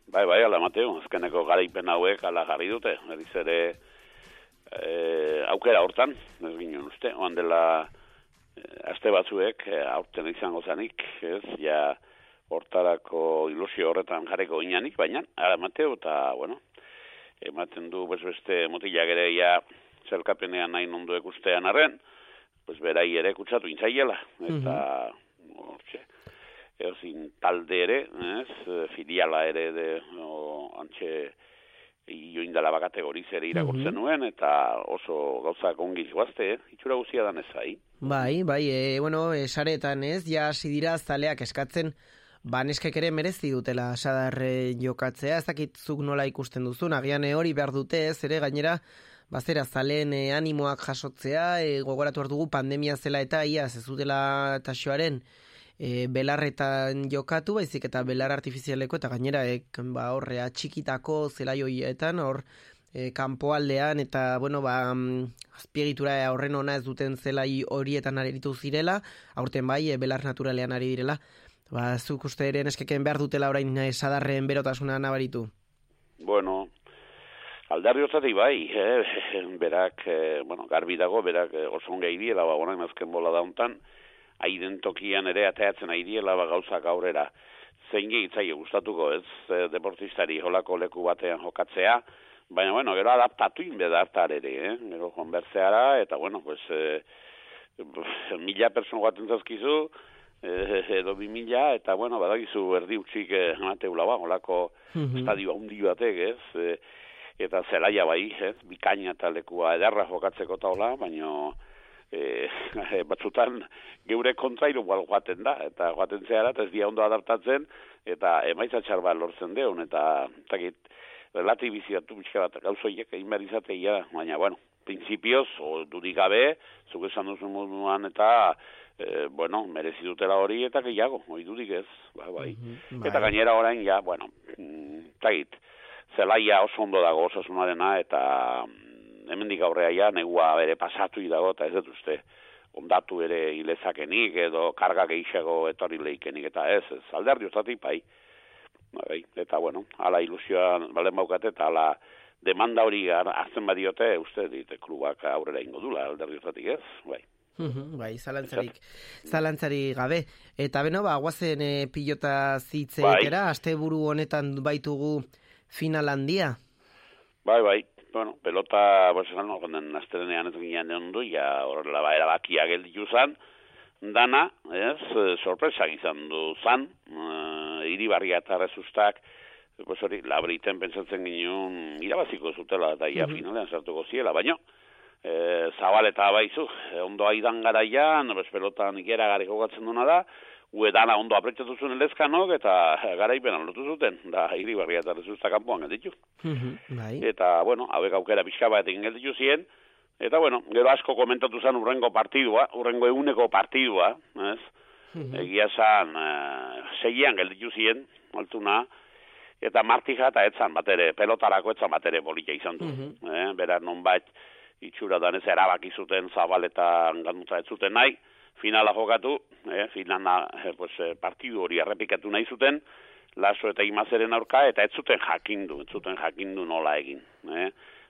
Bai, bai, ala Mateo, azkeneko garaipen hauek ala jarri dute, eriz ere e, aukera hortan, ez ginen uste, oan dela e, aste batzuek, e, aurten izango zanik, ez, ja, hortarako ilusio horretan jarreko inanik, baina, ara Mateo, eta, bueno, ematen du bez beste motilak ere ja zelkapenean nahi nondu ekustean arren, pues berai ere kutsatu intzaiela, eta, hortxe, eozin talde ere, ez, filiala ere de, o, antxe, joindala bakategoriz ere irakurtzen nuen, eta oso gauzak ongi guazte, eh? itxura guzia dan ez Bai, bai, e, bueno, esaretan ez, ja hasi dira zaleak eskatzen, ba neskek ere merezi dutela sadarre jokatzea, ez dakitzuk nola ikusten duzun, agian hori behar dute ez, ere gainera, bazera zalen e, animoak jasotzea, e, gogoratu dugu pandemia zela eta ia, ez dutela taxoaren e, belarretan jokatu, baizik eta belar artifizialeko, eta gainera, e, ba, horre, txikitako zela joietan, hor, e, kanpoaldean eta bueno ba mm, azpiegitura horren ona ez duten zelai horietan aritu zirela aurten bai e, belar naturalean ari direla Ba, zuk uste ere neskeken behar dutela orain sadarren berotasuna nabaritu? Bueno, aldarri otatik bai, eh? berak, eh, bueno, garbi dago, berak eh, oso onge idiela, ba, bueno, azken bola dauntan, aiden tokian ere ateatzen aidiela, ba, gauzak aurrera, zein gehitzaile gustatuko, ez, eh, deportistari holako leku batean jokatzea, baina, bueno, gero adaptatu inbeda hartar ere, eh? gero konbertzeara, eta, bueno, pues, eh, mila person guaten zazkizu, eh, edo bi mila, eta, bueno, badagizu erdi utxik eh, amateula ba, olako mm estadio handi batek, ez, eh, eta zelaia bai, ez, bikaina eta lekua edarra jokatzeko taula, baino, eh, batzutan geure kontrairu bal joaten da, eta joaten zehara, eta ez dia ondo adaptatzen, eta emaitza txar lortzen deun, eta, takit, relatibiziatu bizka bat gauzoiek egin behar izateia, baina, bueno, prinsipioz, o dudik gabe, zuk esan duzu moduan, eta e, bueno, merezi dutela hori eta gehiago, hori dudik ez, ba, bai. Mm Eta gainera orain, ja, bueno, mm, tagit, zelaia oso ondo dago osasunarena eta mm, hemendik aurrea ja, negua bere pasatu dago eta ez dut uste, ondatu ere ilezakenik edo karga gehiago etorri leikenik eta ez, ez alderdi ustatik, bai. bai. Eta, bueno, ala ilusioa balen baukate eta ala demanda hori hartzen badiote, uste dit, klubak aurrera ingo dula alderdi ustatik ez, bai bai, zalantzarik, zalantzari gabe. Eta beno, ba, guazen e, pilota zitzeetera, bai. aste buru honetan baitugu final handia? Bai, bai. Bueno, pelota, pues, no, konden astelenean ez ginen ondu, ja, horrela ba, erabakia gelditu zan, dana, ez, sorpresa izan du zan, uh, iribarria eta rezustak, pues hori, labriten pentsatzen ginen irabaziko zutela, eta ia Mhm. finalean sartuko ziela, baino, e, zabaleta baizu, e, ondo aidan garaian, bez pelotan ikera gareko gatzen duna da, uedana ondo apretsatu zuen elezkanok, eta garaipenan lotu zuten, da, hiri barria eta rezuzta kanpoan gelditu. bai. Eta, bueno, hauek aukera pixka bat egin gelditu ziren, eta, bueno, gero asko komentatu zen urrengo partidua, urrengo eguneko partidua, ez? Egia esan, e, segian gelditu ziren, altuna, eta martija eta etzan bat ere, pelotarako etzan bat ere bolita izan du. eh? Bera, nonbait, itxura danez erabaki zuten zabaletan ganuta ez zuten nahi, finala jokatu, eh? finala eh, pues, eh, partidu hori errepikatu nahi zuten, laso eta imazeren aurka, eta ez zuten jakindu, ez zuten jakindu nola egin. Eh?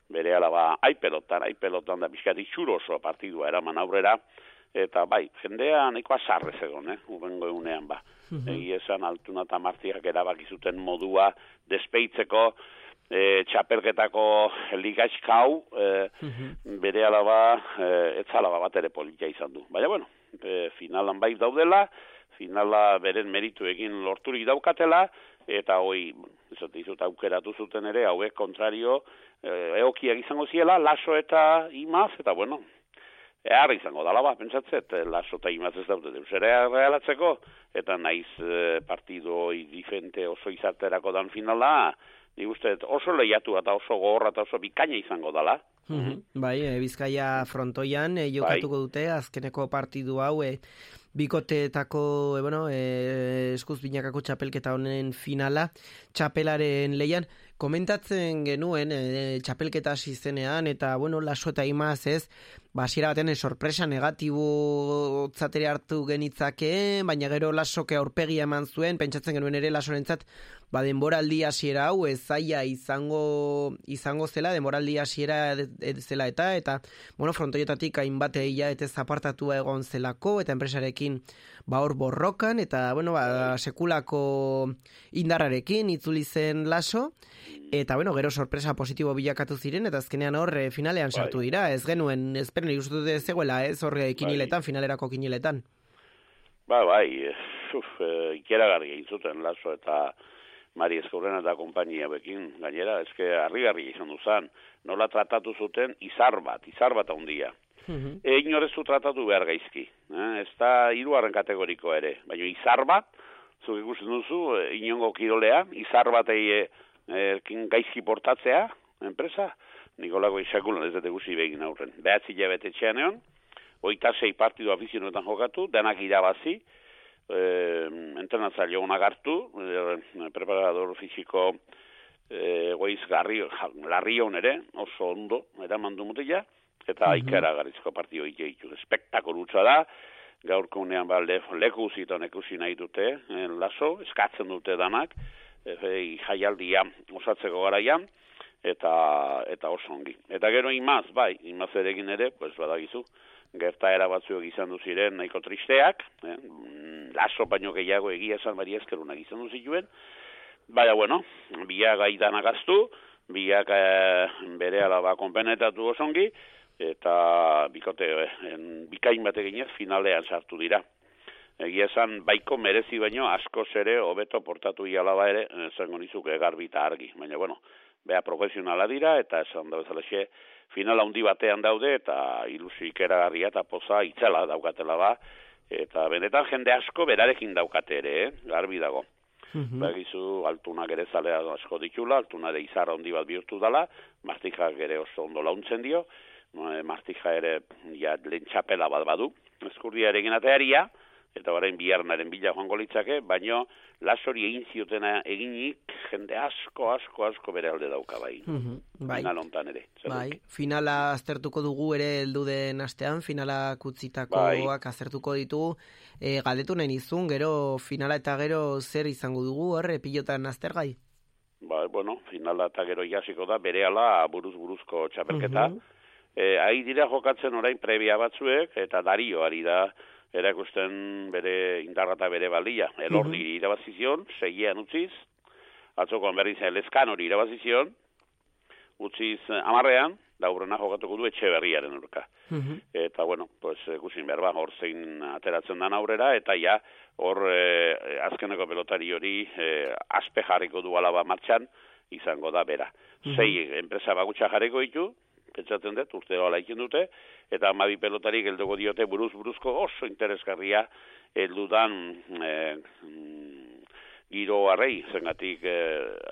Bere alaba, ai pelotan, ai pelotan da pixkat itxuro oso partidua eraman aurrera, eta bai, jendea nahiko azarrez egon, eh? urrengo egunean ba. Egi esan altuna eta martiak erabaki zuten modua despeitzeko e, txapelketako ligaizkau e, bere alaba e, etzalaba bat ere politia izan du. Baina bueno, e, finalan bai daudela, finala beren meritu egin lorturik daukatela, eta hoi, ezote izut aukeratu zuten ere, hauek kontrario, e, eokiak izango ziela, laso eta imaz, eta bueno, Eharra izango dala ba, pentsatzet, eh, laso eta imaz ez daute deus ere realatzeko, eta naiz eh, partido difente oso izaterako dan finala, ni uste oso lehiatu eta oso gogorra eta oso bikaina izango dala. Mhm. Bai, e, Bizkaia frontoian e, jokatuko Bai. dute azkeneko partidu hau e, bikoteetako e, bueno, e, eskuz binakako txapelketa honen finala txapelaren leian komentatzen genuen e, txapelketa hasi zenean eta bueno, laso eta imaz ez basiera batean e, sorpresa negatibo zatere hartu genitzake baina gero lasoke aurpegia eman zuen pentsatzen genuen ere lasorentzat ba denboraldi hasiera hau ez zaila izango izango zela denboraldi hasiera zela eta eta bueno frontoietatik hainbat ia eta apartatua egon zelako eta enpresarekin ba hor borrokan eta bueno ba sekulako indarrarekin itzuli zen laso eta bueno gero sorpresa positibo bilakatu ziren eta azkenean hor eh, finalean sartu dira ez genuen espero nik uste dut ez zegoela ez hor eh, kiniletan finalerako kiniletan Ba, bai, eh, uf, e, ikeragarri egin laso eta Mari Eskurren eta kompainia bekin, gainera, eske harri-garri izan duzan, nola tratatu zuten izar bat, izar bat handia. E, inorezu tratatu behar gaizki. Eh? Ez da hirugarren kategoriko ere. Baina izar bat, zuk ikusten duzu, e, inongo kirolea, izar bat e, e, gaizki portatzea, enpresa, Nikolako isakulan ez dut egusi begin aurren. Behatzi jabete txean egon, oita sei partidu afizionetan jokatu, denak irabazi, eh, entrenatzaile onak hartu, eh, preparador fisiko eh, goiz garri, ja, larrion ere, oso ondo, eraman du mutila, eta Mhm. aikara garrizko partio ikeitu. Espektakolutza da, gaurko unean ba, le, leku ziton ekusi nahi dute, eh, laso, eskatzen dute danak, e, jaialdia osatzeko garaian, eta eta oso ongi. Eta gero imaz, bai, imaz erekin ere, pues badagizu, gertaera batzuek izan du ziren nahiko tristeak, eh? mm, laso baino gehiago egia esan bari eskerunak izan du zituen, baina bueno, biak gaidan agaztu, biak eh, bere alaba konpenetatu osongi, eta bikote eh, bikain bate ginez finalean sartu dira. Egia esan baiko merezi baino askoz ere hobeto portatu ialaba ere, esango nizuke garbi eta argi, baina bueno, bea profesionala dira eta esan da bezalaxe final handi batean daude eta ilusi ikeragarria eta poza itzela daukatela ba eta benetan jende asko berarekin daukate ere, eh? garbi dago. Bagizu altunak ere zalea asko ditula, altuna ere izarra handi bat bihurtu dala, martijak ere oso ondo launtzen dio, eh, martija ere ja, lehen txapela bat badu, eskurdiarekin atearia, eta orain biharnaren bila joango litzake, baino lasori egin ziotena eginik jende asko, asko, asko bere alde dauka bai. Mhm, bai. Final hontan ere. Zer Bai, finala aztertuko dugu ere heldu den astean, finala kutzitakoak aztertuko ditugu. E, galdetu nahi nizun, gero finala eta gero zer izango dugu, horre, pilotan aztergai? Ba, bueno, finala eta gero jasiko da, bere ala buruz buruzko txapelketa. Mhm. Eh, ahi dira jokatzen orain prebia batzuek, eta dario ari da erakusten bere indarra eta bere balia. Elordi Mhm. irabazizion, seiean utziz, atzokoan berriz elezkan hori irabazizion, utziz eh, amarrean, da urrena jokatuko du etxe berriaren urka. Eta, bueno, pues, ikusin behar ba, hor zein ateratzen dan aurrera, eta ja, hor e, azkeneko pelotari hori e, aspe jarriko du alaba martxan, izango da bera. Mhm. Sei enpresa bagutxa jarriko ditu, pentsatzen dut, urte ikin dute, eta amabi pelotari gelduko diote buruz buruzko oso interesgarria heldudan e, mm, giro harrei, zengatik e,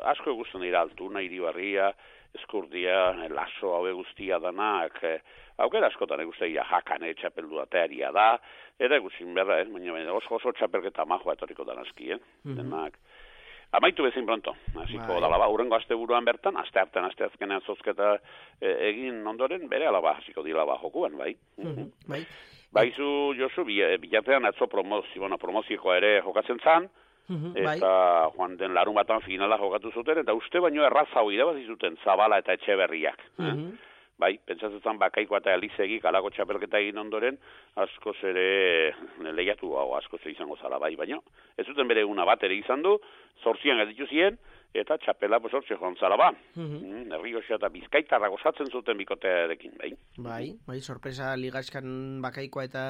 asko egusten dira altuna, iribarria, eskurdia, laso hau guztia danak, e, aukera askotan egusteia jakane txapeldu atearia da, eta eguzin berra, eh? baina, baina oso oso txapelketa majoa etoriko dan aski, eh? Mhm. denak. Amaitu bezin pronto, hasiko Bai. da laba, urrengo aste buruan bertan, aste hartan, aste azkenean zozketa e, egin ondoren, bere alaba hasiko di laba jokuan, bai. Bai. Baizu, Josu, bi- bilatean atzo promozio, bueno, promozioa ere jokatzen zan, Mhm, eta joan den larun batan finala jokatu zuten, eta uste baino erraza hori irabazi zuten Zabala eta Etxeberriak. eh? Bai, pentsatzen zan bakaiko eta alizegi kalako txapelketa egin ondoren, askoz ere lehiatu hau askoz ere izango zala bai, baino. Ez zuten bere una bat ere izan du, zortzian gelditu ziren, eta txapela pues, hortxe joan zala ba. Mhm. Mm, Errioxa eta bizkaitarra gozatzen zuten bikotearekin, bai. Bai, bai, sorpresa ligaskan bakaikoa eta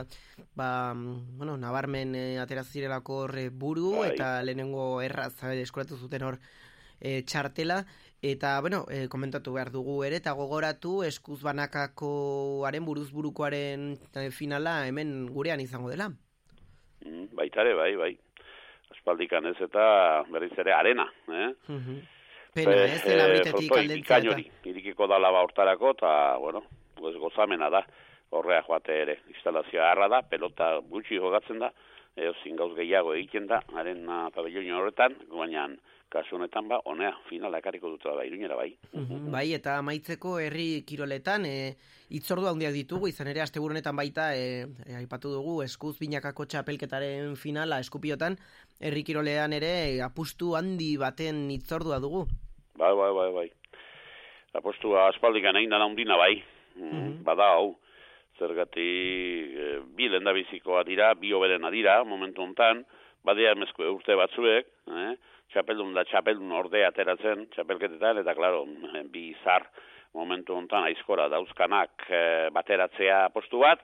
ba, bueno, nabarmen e, atera zirelako horre buru Bai. eta lehenengo erraz eh, eskuratu zuten hor e, txartela eta bueno, e, komentatu behar dugu ere eta gogoratu eskuz banakakoaren buruz burukoaren e, finala hemen gurean izango dela. Mm, baitare, bai, bai. Aspaldikan ez eta berriz ere arena, eh? Pena, Be- ez dela eh, britetik fotoi aldentzea bikain eta- irikiko da laba hortarako, eta, bueno, pues gozamena da, horrea joate ere, instalazioa harra da, pelota gutxi jogatzen da, eo gauz gehiago egiten da, haren uh, pabelloi horretan, baina kasu honetan ba, honea, finala ekarriko dut da, iruñera bai. Mhm, Bai, eta amaitzeko herri kiroletan e, itzordu handiak ditugu, izan ere asteburu honetan baita e, e, aipatu dugu eskuz binakako txapelketaren finala eskupiotan, herri kirolean ere apustu handi baten itzordua dugu. Bai, bai, bai, bai. Apostua aspaldikan egin dana undina bai, mm, bada hau, zergatik e, bi lendabizikoa dira, bi oberena dira, momentu hontan, badea emezko urte batzuek, eh? txapeldun da txapeldun orde ateratzen, txapelketetan, eta klaro, bi zar momentu hontan aizkora dauzkanak e, bateratzea postu bat,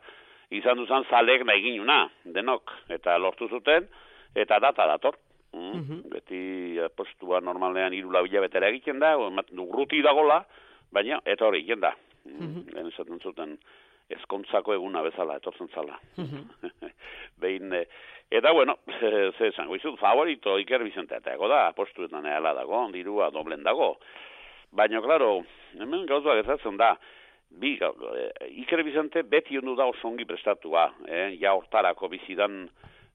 izan duzan zalek nahi ginuna, denok, eta lortu zuten, eta data dator. Mm? Beti postua normalean irula bilabetera egiten da, o ematen du ruti dagola, baina eta hori egiten da. Mm Lehen esaten zuten ezkontzako eguna bezala, etortzen zala. Behin, eh, eta bueno, ze esango izut, favorito Iker Vicente dago da, postuetan ehala dago, dirua doblen dago. Baina, klaro, hemen gauza gertatzen da, bi, eh, Iker Vicente beti ondu da oso ongi prestatua, eh, ja hortarako bizidan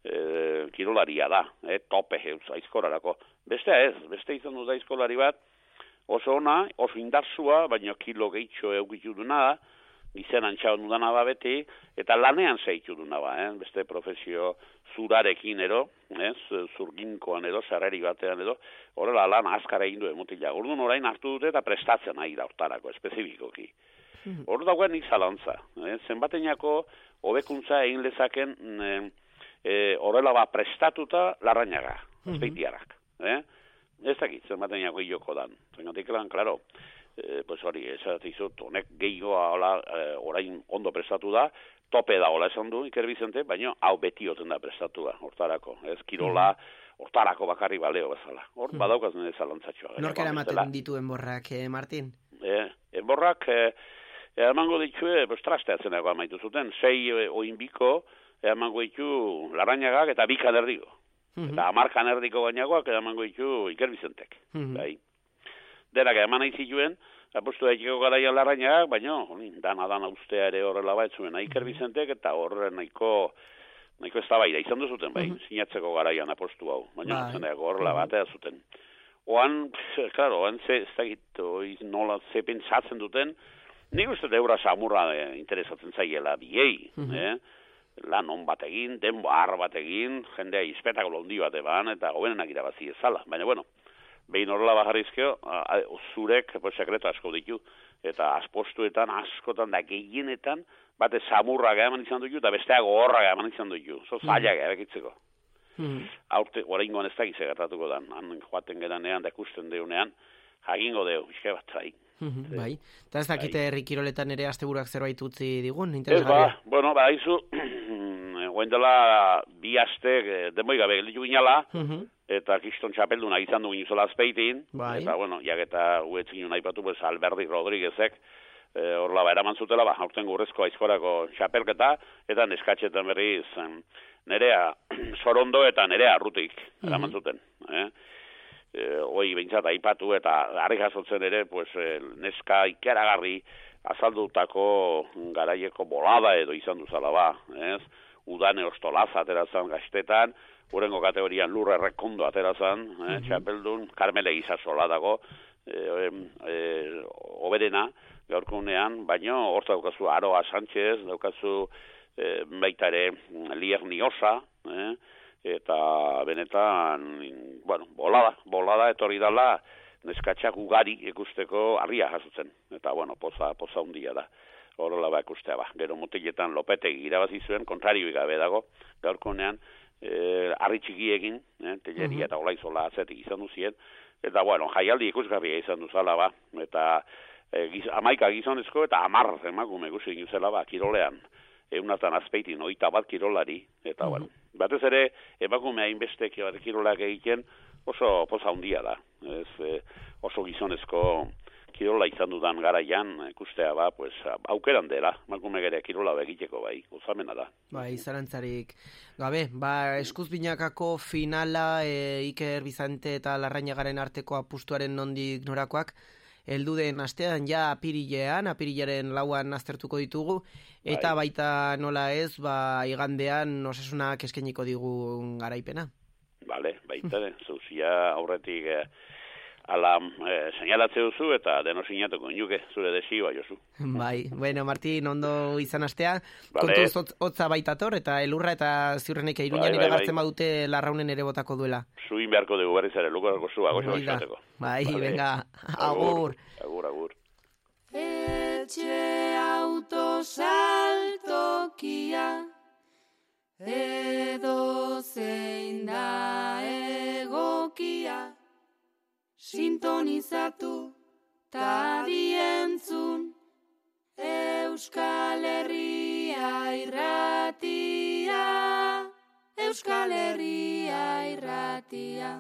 eh, kirolaria da, eh, tope heuz, aizkorarako. Beste ez, beste izan du da aizkolari bat, oso ona, oso indarzua, baina kilo gehitxo eukitu duna da, izen antxaun dudana da beti, eta lanean zeitu duna ba, eh? beste profesio zurarekin ero, eh? zurginkoan edo, sarreri batean edo, horrela lan azkara egin du emutila. Orduan orain hartu dute eta prestatzen nahi da hortarako, espezifikoki. Hor dagoen izalantza, eh? zenbatenako hobekuntza egin lezaken mm, eh, horrela ba prestatuta larrainaga, azpeitiarak. Eh? Ez dakit, zenbatenako hiloko dan. Zengatik lan, klaro, eh, pues hori, zut, honek gehiagoa hola, eh, orain ondo prestatu da, tope da hola esan du Iker Bizente, baina hau beti oten da prestatua, hortarako. Ez kirola, hortarako bakarri baleo bezala. Hor, Mhm. badaukaz nire zalantzatxoa. Nork eramaten dituen borrak, eh, Martin? Eh, enborrak, eh, emango ditue, pues, trasteatzen dago amaitu zuten, sei eh, oinbiko, emango ditu larainagak eta bika erdiko. Eta amarkan erdiko gainagoak emango ditu Iker Bizentek. Mhm. Bai. Denak eman nahi zituen, apostu daikiko garaian larrainagak, baina, dana dana ustea ere horrela baitzuen, Iker Bizentek eta horre nahiko nahiko ez izan duzuten, bai, sinatzeko garaian apostu hau, baina Bai. bai. horrela batea zuten. Oan, claro, oan ze, ez dakit, oiz nola ze pentsatzen duten, nik uste deura samurra eh, interesatzen zaiela biei, Mhm. eh? lan on bat egin, denbo har bat egin, jendea izpetakolo handi bat eban, eta gobenenak irabazi ezala. Baina, bueno, behin horrela a- zurek, pues, sekreto asko ditu, eta aspostuetan, askotan, da gehienetan, bate samurra eman izan dutu, eta besteak gorra eman izan dutu. Zo zailak erakitzeko. Aurte, oraingoan ez dakiz gertatuko dan, han joaten geranean, da ikusten deunean, jagingo deu, izke bat bai. Mhm, Bai. Eta ez dakite herri kiroletan ere asteburuak zerbait utzi digun, Ez interesgarria. ba, bueno, ba, izu, goen dela bi aste, e, demoi gabe gelditu ginala, Mhm. Eta kiston txapelduna izan du ginizola azpeitin, Bai. eta bueno, jak eta uetzin nahi patu, pues, Alberdi Rodriguezek, e, horla ba, eraman zutela, ba, aurten gurrezko aizkorako txapelketa, eta neskatxetan berriz, nerea sorondo eta nerea arrutik eraman zuten. Eh? E, hoi behintzat aipatu eta harri jasotzen ere, pues, neska ikeragarri azaldutako garaieko bolada edo izan duzala ba, ez? Udane ostolaza aterazan gaztetan, Urengo kategorian lurra errekondo aterazan, eh, txapeldun, Karmele Izasola dago, e, e, oberena, gaurkunean, baino, horta daukazu Aroa Sánchez, daukazu e, baita ere Lier Niosa, eh, eta benetan, bueno, bolada, bolada etorri dala, neskatxak ugari ikusteko harria jasotzen. Eta, bueno, poza, poza hundia da. Horrela ba ikustea ba. Gero mutiletan lopetegi irabazi zuen, kontrario gabe dago, gaurkonean, eh, harri txiki egin, eh, teleria eta olaizola azetik izan duzien, eta, bueno, jaialdi ikusgarria izan duzala ba, eta e, giz, amaika gizonezko eta amar emakume ikusi gizela ba, kirolean, eunatan azpeitin oita bat kirolari, eta, bueno, batez ere, emakume hainbeste kirolak egiten, oso poza handia da. Ez, e, oso gizonezko kirola izan dudan garaian ikustea ba, pues, aukeran dela, emakume gere kirola egiteko bai, gozamena da. Bai, zarantzarik gabe, ba, eskuz binakako finala e, Iker Bizante eta Larrañagaren arteko apustuaren nondik norakoak, heldu den astean ja apirilean, apirilaren lauan aztertuko ditugu, eta baita nola ez, ba, igandean osasunak eskeniko digu garaipena. Bale, baita, zauzia aurretik eh, ala eh, señalatze duzu eta deno sinatuko inuke zure desioa jozu. Bai, bueno, Martin, ondo izan astea, Vale. kontuz hotz- hotza baitator, eta elurra eta ziurrenek iruñan Bai, bai, iragartzen bai. badute larraunen ere botako duela. Zuin beharko dugu berriz ere, lukarako zua, gozo da. izateko. Bai, Vale. venga, agur. Agur, agur. Etxe autosaltokia edo zein da egokia sintonizatu ta dientzun Euskal Herria irratia. Euskal Herria irratia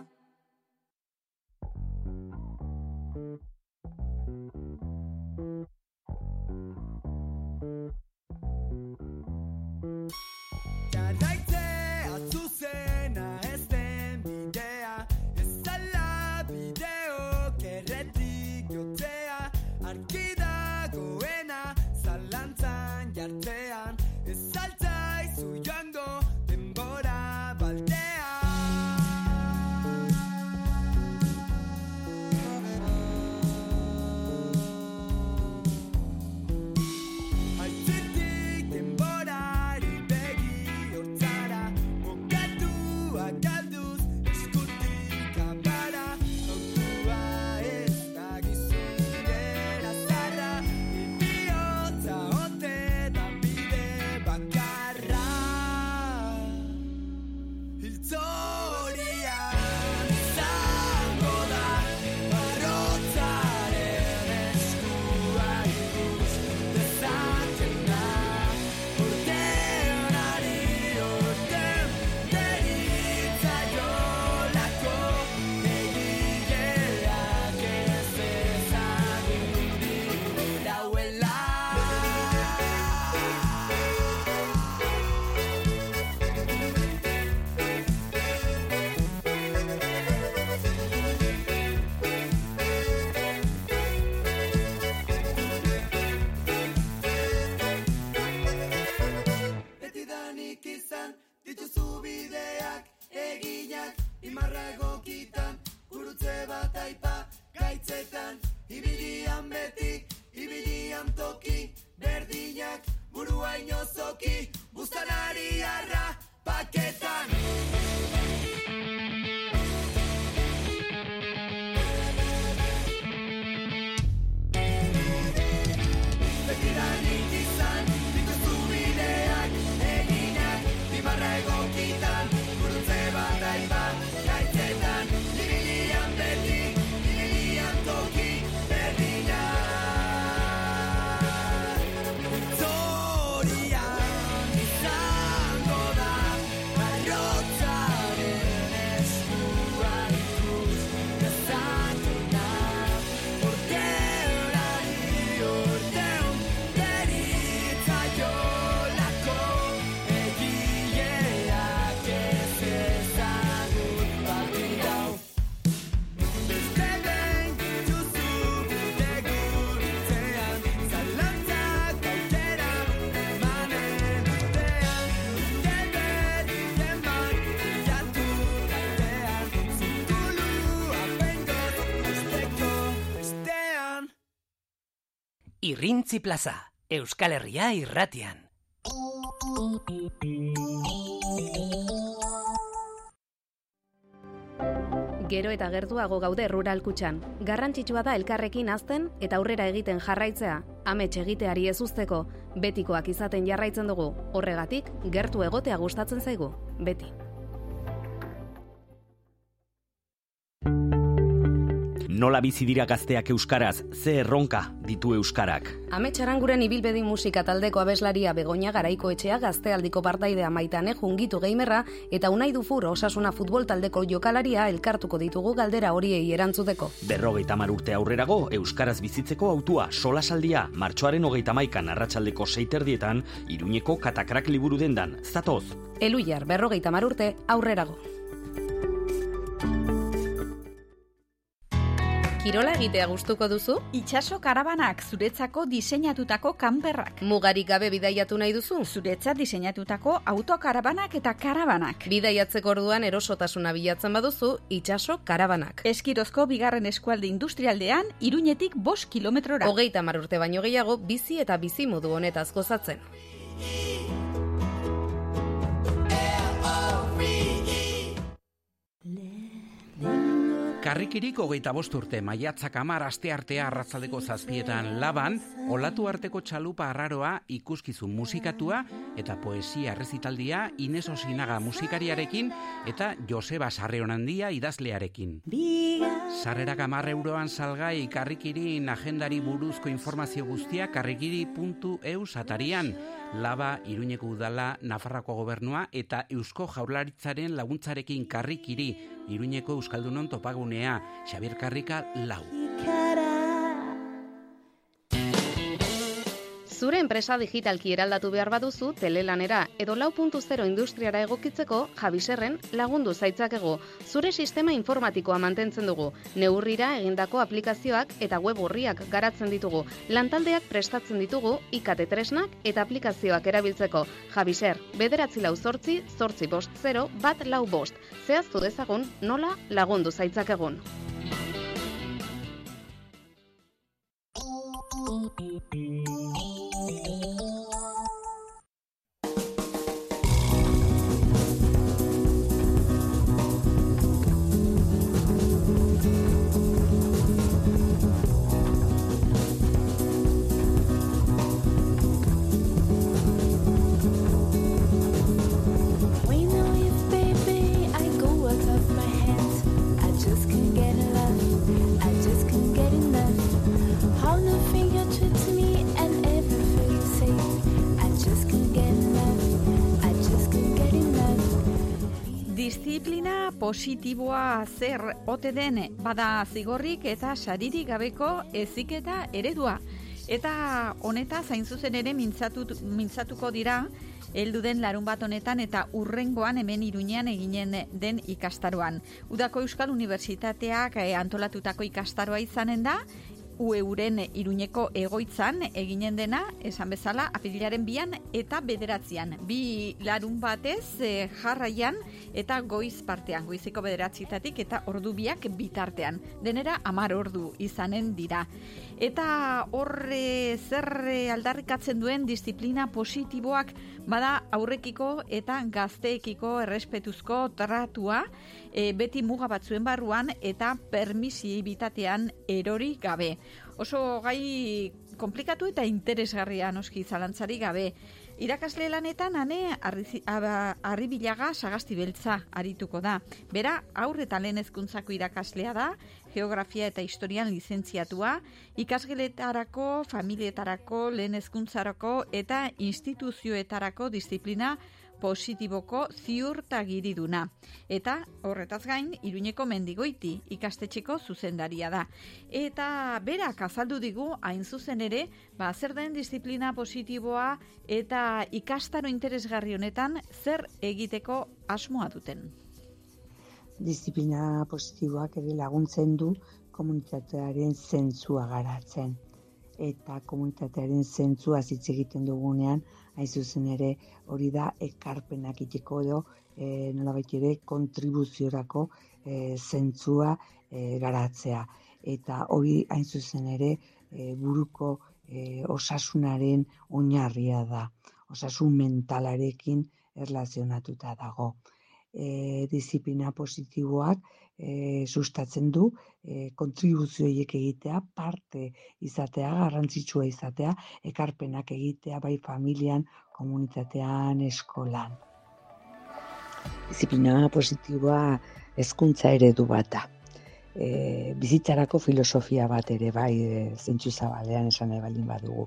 burua inozoki Irrintzi plaza, Euskal Herria irratian. Gero eta gertuago gaude rural kutxan. Garrantzitsua da elkarrekin azten eta aurrera egiten jarraitzea. Amets egiteari ez uzteko, betikoak izaten jarraitzen dugu. Horregatik, gertu egotea gustatzen zaigu. Beti. Nola bizi dira gazteak euskaraz, ze erronka ditu euskarak. Amets aranguren ibilbedi musika taldeko abeslaria begonia garaiko etxea gaztealdiko partaidea maitane jungitu geimerra eta unai dufur osasuna futbol taldeko jokalaria elkartuko ditugu galdera horiei erantzuteko. Berrogeita urte aurrerago, euskaraz bizitzeko autua solasaldia martxoaren hogeita maikan arratsaldeko seiterdietan, iruñeko katakrak liburu dendan, zatoz. Eluiar berrogeita urte aurrerago. Kirola egitea gustuko duzu? Itxaso karabanak zuretzako diseinatutako kanperrak. Mugarik gabe bidaiatu nahi duzu? Zuretzat diseinatutako autokarabanak eta karabanak. Bidaiatzeko orduan erosotasuna bilatzen baduzu, itxaso karabanak. Eskirozko bigarren eskualde industrialdean, iruñetik bost kilometrora. Hogeita mar urte baino gehiago, bizi eta bizi modu honetaz gozatzen. Karrikirik hogeita bost urte, maiatzak amar aste artea arratzaldeko zazpietan laban, olatu arteko txalupa arraroa ikuskizun musikatua eta poesia rezitaldia Ines Osinaga musikariarekin eta Joseba Sarreonandia idazlearekin. Sarrerak amar euroan salgai karrikirin agendari buruzko informazio guztia karrikiri.eu satarian. Laba, Iruñeko Udala, Nafarrako Gobernua eta Eusko Jaurlaritzaren laguntzarekin karrikiri, Iruñeko Euskaldunon topagunea, Xabier Karrika lau. Zure enpresa digitalki eraldatu behar baduzu telelanera edo lau puntu zero industriara egokitzeko jabiserren lagundu zaitzakego. Zure sistema informatikoa mantentzen dugu. Neurrira egindako aplikazioak eta web horriak garatzen ditugu. Lantaldeak prestatzen ditugu ikate tresnak eta aplikazioak erabiltzeko. Jabiser, bederatzi lau zortzi, zortzi bost zero, bat lau bost. Zehaztu dezagun nola lagundu zaitzakegun. When positiboa zer ote den bada zigorrik eta saririk gabeko eziketa eredua. Eta honeta zain zuzen ere mintzatu, mintzatuko dira heldu den larun bat honetan eta urrengoan hemen iruñean eginen den ikastaroan. Udako Euskal Unibertsitateak eh, antolatutako ikastaroa izanen da, UEUren iruñeko egoitzan eginen dena, esan bezala, apirilaren bian eta bederatzean. Bi larun batez eh, jarraian eta goiz partean, goizeko bederatzitatik eta ordu biak bitartean. Denera amar ordu izanen dira. Eta horre zer aldarrikatzen duen disiplina positiboak bada aurrekiko eta gazteekiko errespetuzko tratua e, beti muga batzuen barruan eta permisi bitatean erori gabe. Oso gai komplikatu eta interesgarria noski zalantzari gabe. Irakasle lanetan ane arribilaga sagasti beltza arituko da. Bera, aurre eta lehen hezkuntzako irakaslea da, geografia eta historian lizentziatua, ikasgeletarako, familietarako, lehen hezkuntzarako eta instituzioetarako disiplina positiboko ziurtagiriduna. Eta horretaz gain, Iruñeko mendigoiti ikastetxeko zuzendaria da. Eta berak azaldu digu, hain zuzen ere, ba, zer den disiplina positiboa eta ikastaro interesgarri honetan zer egiteko asmoa duten. Disiplina positiboak ere laguntzen du komunitatearen zentzua garatzen. Eta komunitatearen zentzua hitz egiten dugunean, hain zuzen ere hori da ekarpenak iteko edo e, nolabait ere kontribuziorako e, zentzua e, garatzea. Eta hori hain zuzen ere e, buruko e, osasunaren oinarria da, osasun mentalarekin erlazionatuta dago. E, disiplina positiboak e, sustatzen du e, kontribuzioiek egitea, parte izatea, garrantzitsua izatea, ekarpenak egitea bai familian, komunitatean, eskolan. Disiplina positiboa hezkuntza eredu bat da. E, bizitzarako filosofia bat ere bai e, zentsu zabalean esan nahi baldin badugu.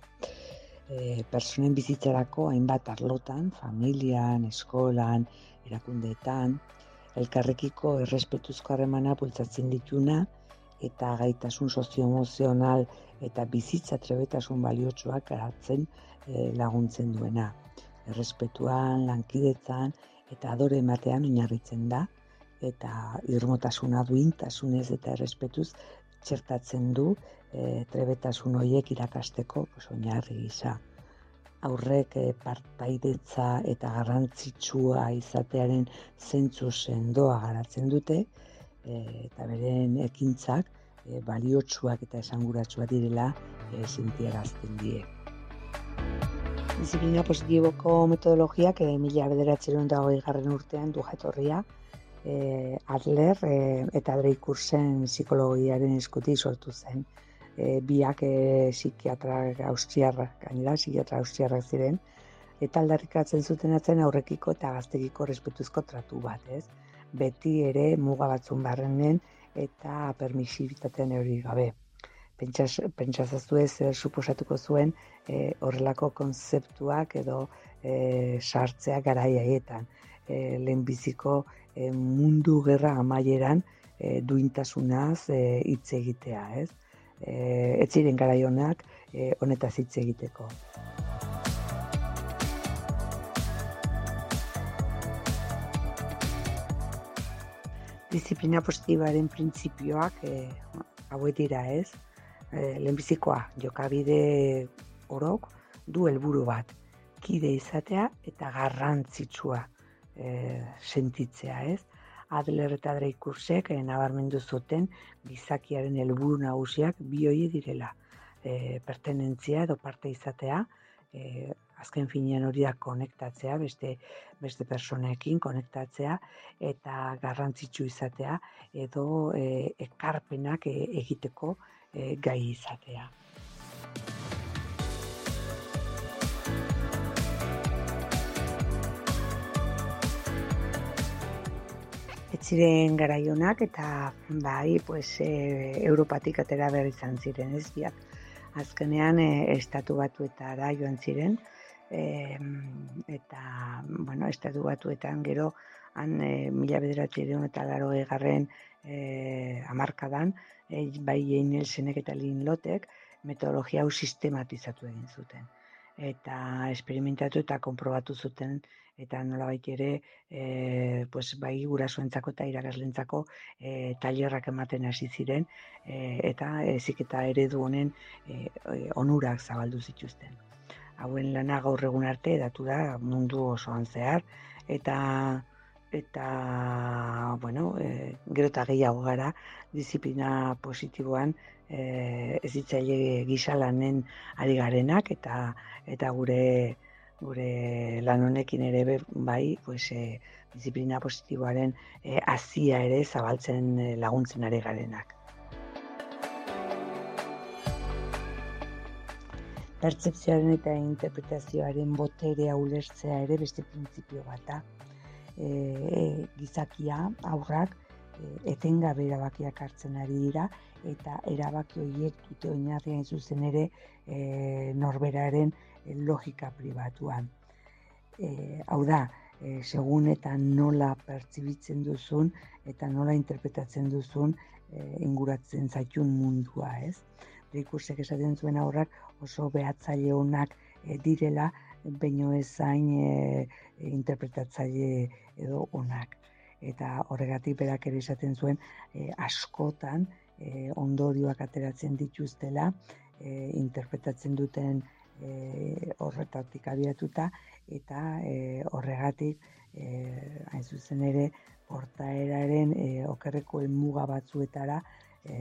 E, personen bizitzarako hainbat arlotan, familian, eskolan, erakundeetan, elkarrekiko errespetuzko harremana bultzatzen dituna eta gaitasun sozioemozional eta bizitza trebetasun baliotsuak garatzen e, laguntzen duena. Errespetuan, lankidetzan eta adore ematean oinarritzen da eta irmotasuna duintasunez eta errespetuz txertatzen du e, trebetasun horiek irakasteko pues, oinarri gisa. Aurrek e, partaidetza eta garrantzitsua izatearen zentzu sendoa garatzen dute e, eta beren ekintzak e, baliotsuak eta esanguratsuak direla e, sentiarazten die. Disiplina positiboko metodologiak e, mila bederatzerun da hogei garren urtean du jatorria e, Adler e, eta Dreikursen psikologiaren eskuti sortu zen. E, biak e, psikiatra austriarrak, gainera psikiatra austriarrak ziren, eta aldarrikatzen zuten atzen aurrekiko eta gaztekiko respetuzko tratu bat, ez? Beti ere muga batzun barrenen eta permisibitatean hori gabe. Pentsaz, pentsazaztu ez zer suposatuko zuen e, horrelako konzeptuak edo e, sartzea garai haietan. E, lehenbiziko e, mundu gerra amaieran e, duintasunaz e, hitz egitea, ez? E, ez ziren garai honak e, honetaz hitz egiteko. Disiplina positibaren printzipioak e, hauek dira, ez? E, lehenbizikoa, jokabide orok du helburu bat, kide izatea eta garrantzitsua e, sentitzea, ez? Adler eta Dreikursek e, nabarmendu zuten gizakiaren helburu nagusiak bi hori direla. E, pertenentzia edo parte izatea, e, azken finean hori da konektatzea, beste, beste personekin konektatzea eta garrantzitsu izatea edo e, ekarpenak e, egiteko e, gai izatea. Ziren garaionak eta bai, pues, e, Europatik atera behar izan ziren ez biak. Azkenean e, estatu batuetara joan ziren e, eta bueno, estatu batuetan gero han e, mila bederatzeron eta laro egarren e, amarkadan e, bai Einelsenek eta Linlotek metodologia hau sistematizatu egin zuten eta esperimentatu eta konprobatu zuten eta nolabait ere e, pues, bai gurasoentzako eta irakaslentzako e, tailerrak ematen hasi ziren e, eta eziketa eredu honen e, onurak zabaldu zituzten. Hauen lana gaur egun arte datu da mundu osoan zehar eta eta bueno, e, gero eta gehiago gara disiplina positiboan e, ez ditzaile gisa lanen ari garenak eta eta gure gure lan honekin ere bai, pues, e, disiplina positiboaren e, azia ere zabaltzen e, laguntzen ari garenak. Pertzepzioaren eta interpretazioaren boterea ulertzea ere beste printzipio bat da. E, e, gizakia, aurrak, e, etengabe erabakiak hartzen ari dira eta erabaki horiek dute oinarrian zuzen ere e, norberaren logika pribatuan. E, hau da, e, segun eta nola pertsibitzen duzun eta nola interpretatzen duzun e, inguratzen zaitun mundua, ez? Rikursek esaten zuen aurrak oso behatzaile honak e, direla, baino ezain e, interpretatzaile edo onak. Eta horregatik berak ere esaten zuen e, askotan e, ondorioak ateratzen dituztela, e, interpretatzen duten e, horretatik abiatuta eta e, horregatik e, hain zuzen ere portaeraren e, okerreko muga batzuetara e,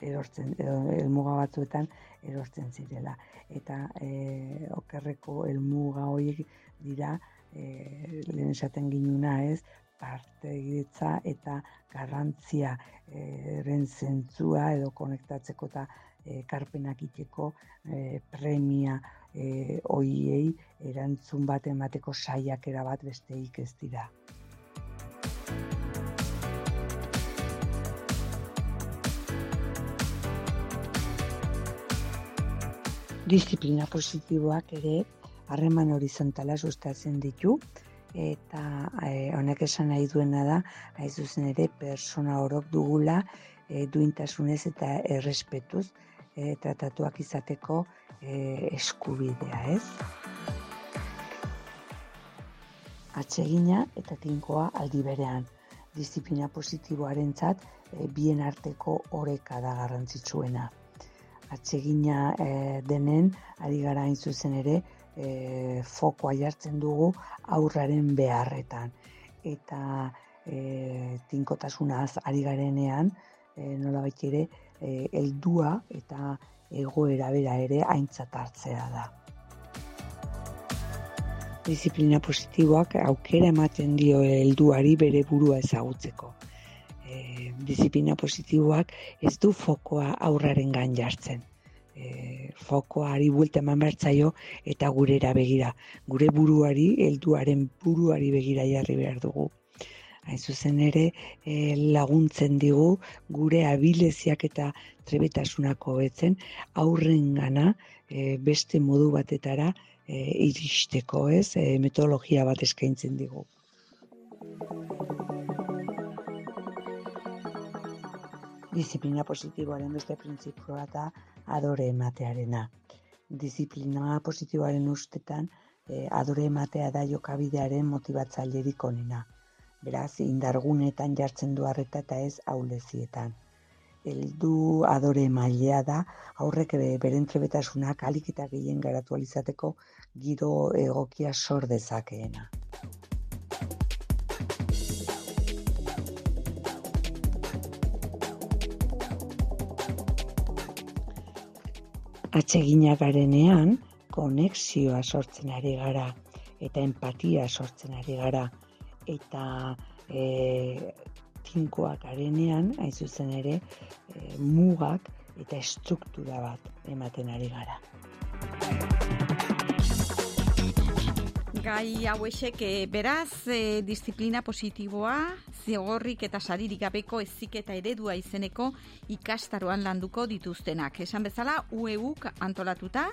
erortzen, edo helmuga batzuetan erortzen zirela. Eta e, okerreko helmuga horiek dira, e, lehen esaten ginuna ez, partegitza eta garrantzia eren zentzua edo konektatzeko eta e, karpenak iteko e, premia e, oiei erantzun bat emateko saiakera bat besteik ez dira. Disiplina positiboak ere harreman horizontala sustatzen ditu eta e, honek esan nahi duena da, hain zuzen ere persona orok dugula e, duintasunez eta errespetuz e, tratatuak izateko e, eskubidea, ez? Atsegina eta tinkoa aldi berean. Disiplina positiboarentzat e, bien arteko oreka da garrantzitsuena. Atsegina e, denen ari gara hain zuzen ere e, fokoa jartzen dugu aurraren beharretan. Eta e, tinkotasunaz ari garenean, e, nola ere, e, eldua eta egoera bera ere aintzat hartzea da. Disiplina positiboak aukera ematen dio helduari bere burua ezagutzeko. E, disiplina positiboak ez du fokoa aurraren gain jartzen. E, fokoari buelta eman bertzaio eta gurera begira. Gure buruari, helduaren buruari begira jarri behar dugu. Hain zuzen ere e, laguntzen digu gure abileziak eta trebetasunako hobetzen aurren gana e, beste modu batetara e, iristeko ez, e, metodologia bat eskaintzen digu. Disiplina positiboaren beste printzipioa da adore ematearena. Disiplina positiboaren ustetan e, adore ematea da jokabidearen motibatzailerik onena. Beraz, indargunetan jartzen du harreta eta ez aulezietan. Heldu adore mailea da, aurrek ere beren trebetasunak alik eta gehien garatu alizateko giro egokia sor dezakeena. Atsegina garenean, konexioa sortzen ari gara eta empatia sortzen ari gara eta e, tinkoak garenean, hain zuzen ere, e, mugak eta estruktura bat ematen ari gara. Gai hauesek e, beraz, e, disiplina positiboa, zigorrik eta saririk gabeko eziketa eredua izeneko ikastaroan landuko dituztenak. Esan bezala, UEUk antolatuta,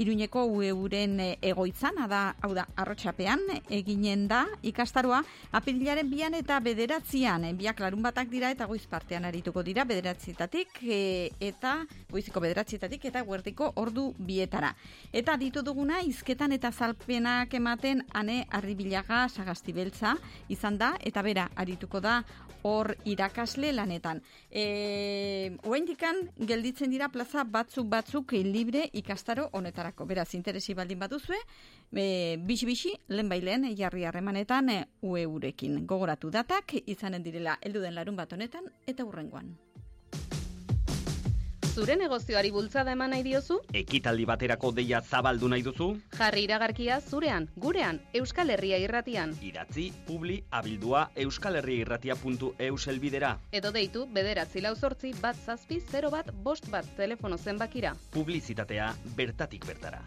iruñeko UEUren egoitzan, da, hau da, arrotxapean, eginen da ikastaroa, apirilaren bian eta bederatzian, biak larun batak dira eta goiz partean arituko dira, bederatzitatik, e, eta goiziko bederatzitatik, eta guertiko ordu bietara. Eta ditu duguna, izketan eta zalpenak ematen ane arribilaga sagastibeltza izan da, eta bera arituko da hor irakasle lanetan. E, Oendikan gelditzen dira plaza batzuk batzuk libre ikastaro honetarako. Beraz, interesi baldin baduzue, e, bixi-bixi, lehen bailen, jarri harremanetan e, ueurekin. Gogoratu datak, izanen direla elduden larun bat honetan, eta hurrengoan. Zure negozioari bultzada eman nahi diozu? Ekitaldi baterako deia zabaldu nahi duzu? Jarri iragarkia zurean, gurean, Euskal Herria irratian. Idatzi, publi, abildua, euskalherriairratia.eus elbidera. Edo deitu, bederatzi lau sortzi, bat zazpi, 0 bat, bost bat, telefono zenbakira. Publizitatea bertatik bertara.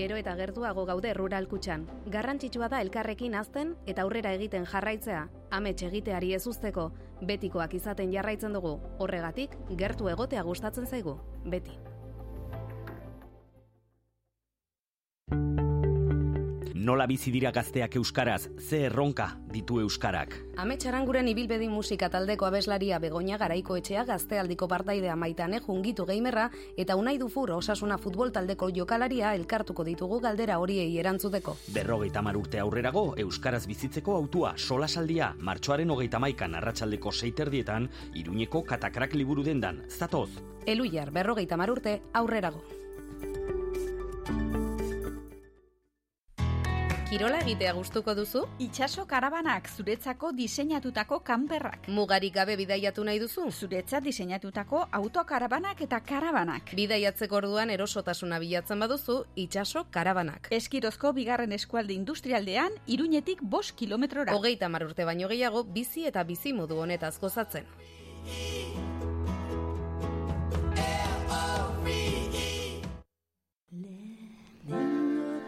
Gero eta gertuago gaude rural kutxan. Garrantzitsua da elkarrekin azten eta aurrera egiten jarraitzea. Amets egiteari ez uzteko, betikoak izaten jarraitzen dugu. Horregatik, gertu egotea gustatzen zaigu. Beti. Nola bizi dira gazteak euskaraz, ze erronka ditu euskarak. Amets aranguren ibilbedi musika taldeko abeslaria begoña garaiko etxea gaztealdiko partaidea maitane jungitu geimerra eta unai dufur osasuna futbol taldeko jokalaria elkartuko ditugu galdera horiei erantzuteko. Berrogeita mar urte aurrerago, euskaraz bizitzeko autua solasaldia, martxoaren hogeita maikan arratsaldeko seiterdietan, iruñeko katakrak liburu dendan, zatoz. Eluiar berrogeita mar urte aurrerago. Kirola egitea gustuko duzu? Itxaso karabanak zuretzako diseinatutako kanperrak. Mugarik gabe bidaiatu nahi duzu? Zuretzat diseinatutako autokarabanak eta karabanak. Bidaiatzeko orduan erosotasuna bilatzen baduzu, itxaso karabanak. Eskirozko bigarren eskualde industrialdean, iruñetik bost kilometrora. Hogeita urte baino gehiago, bizi eta bizi modu honetaz gozatzen.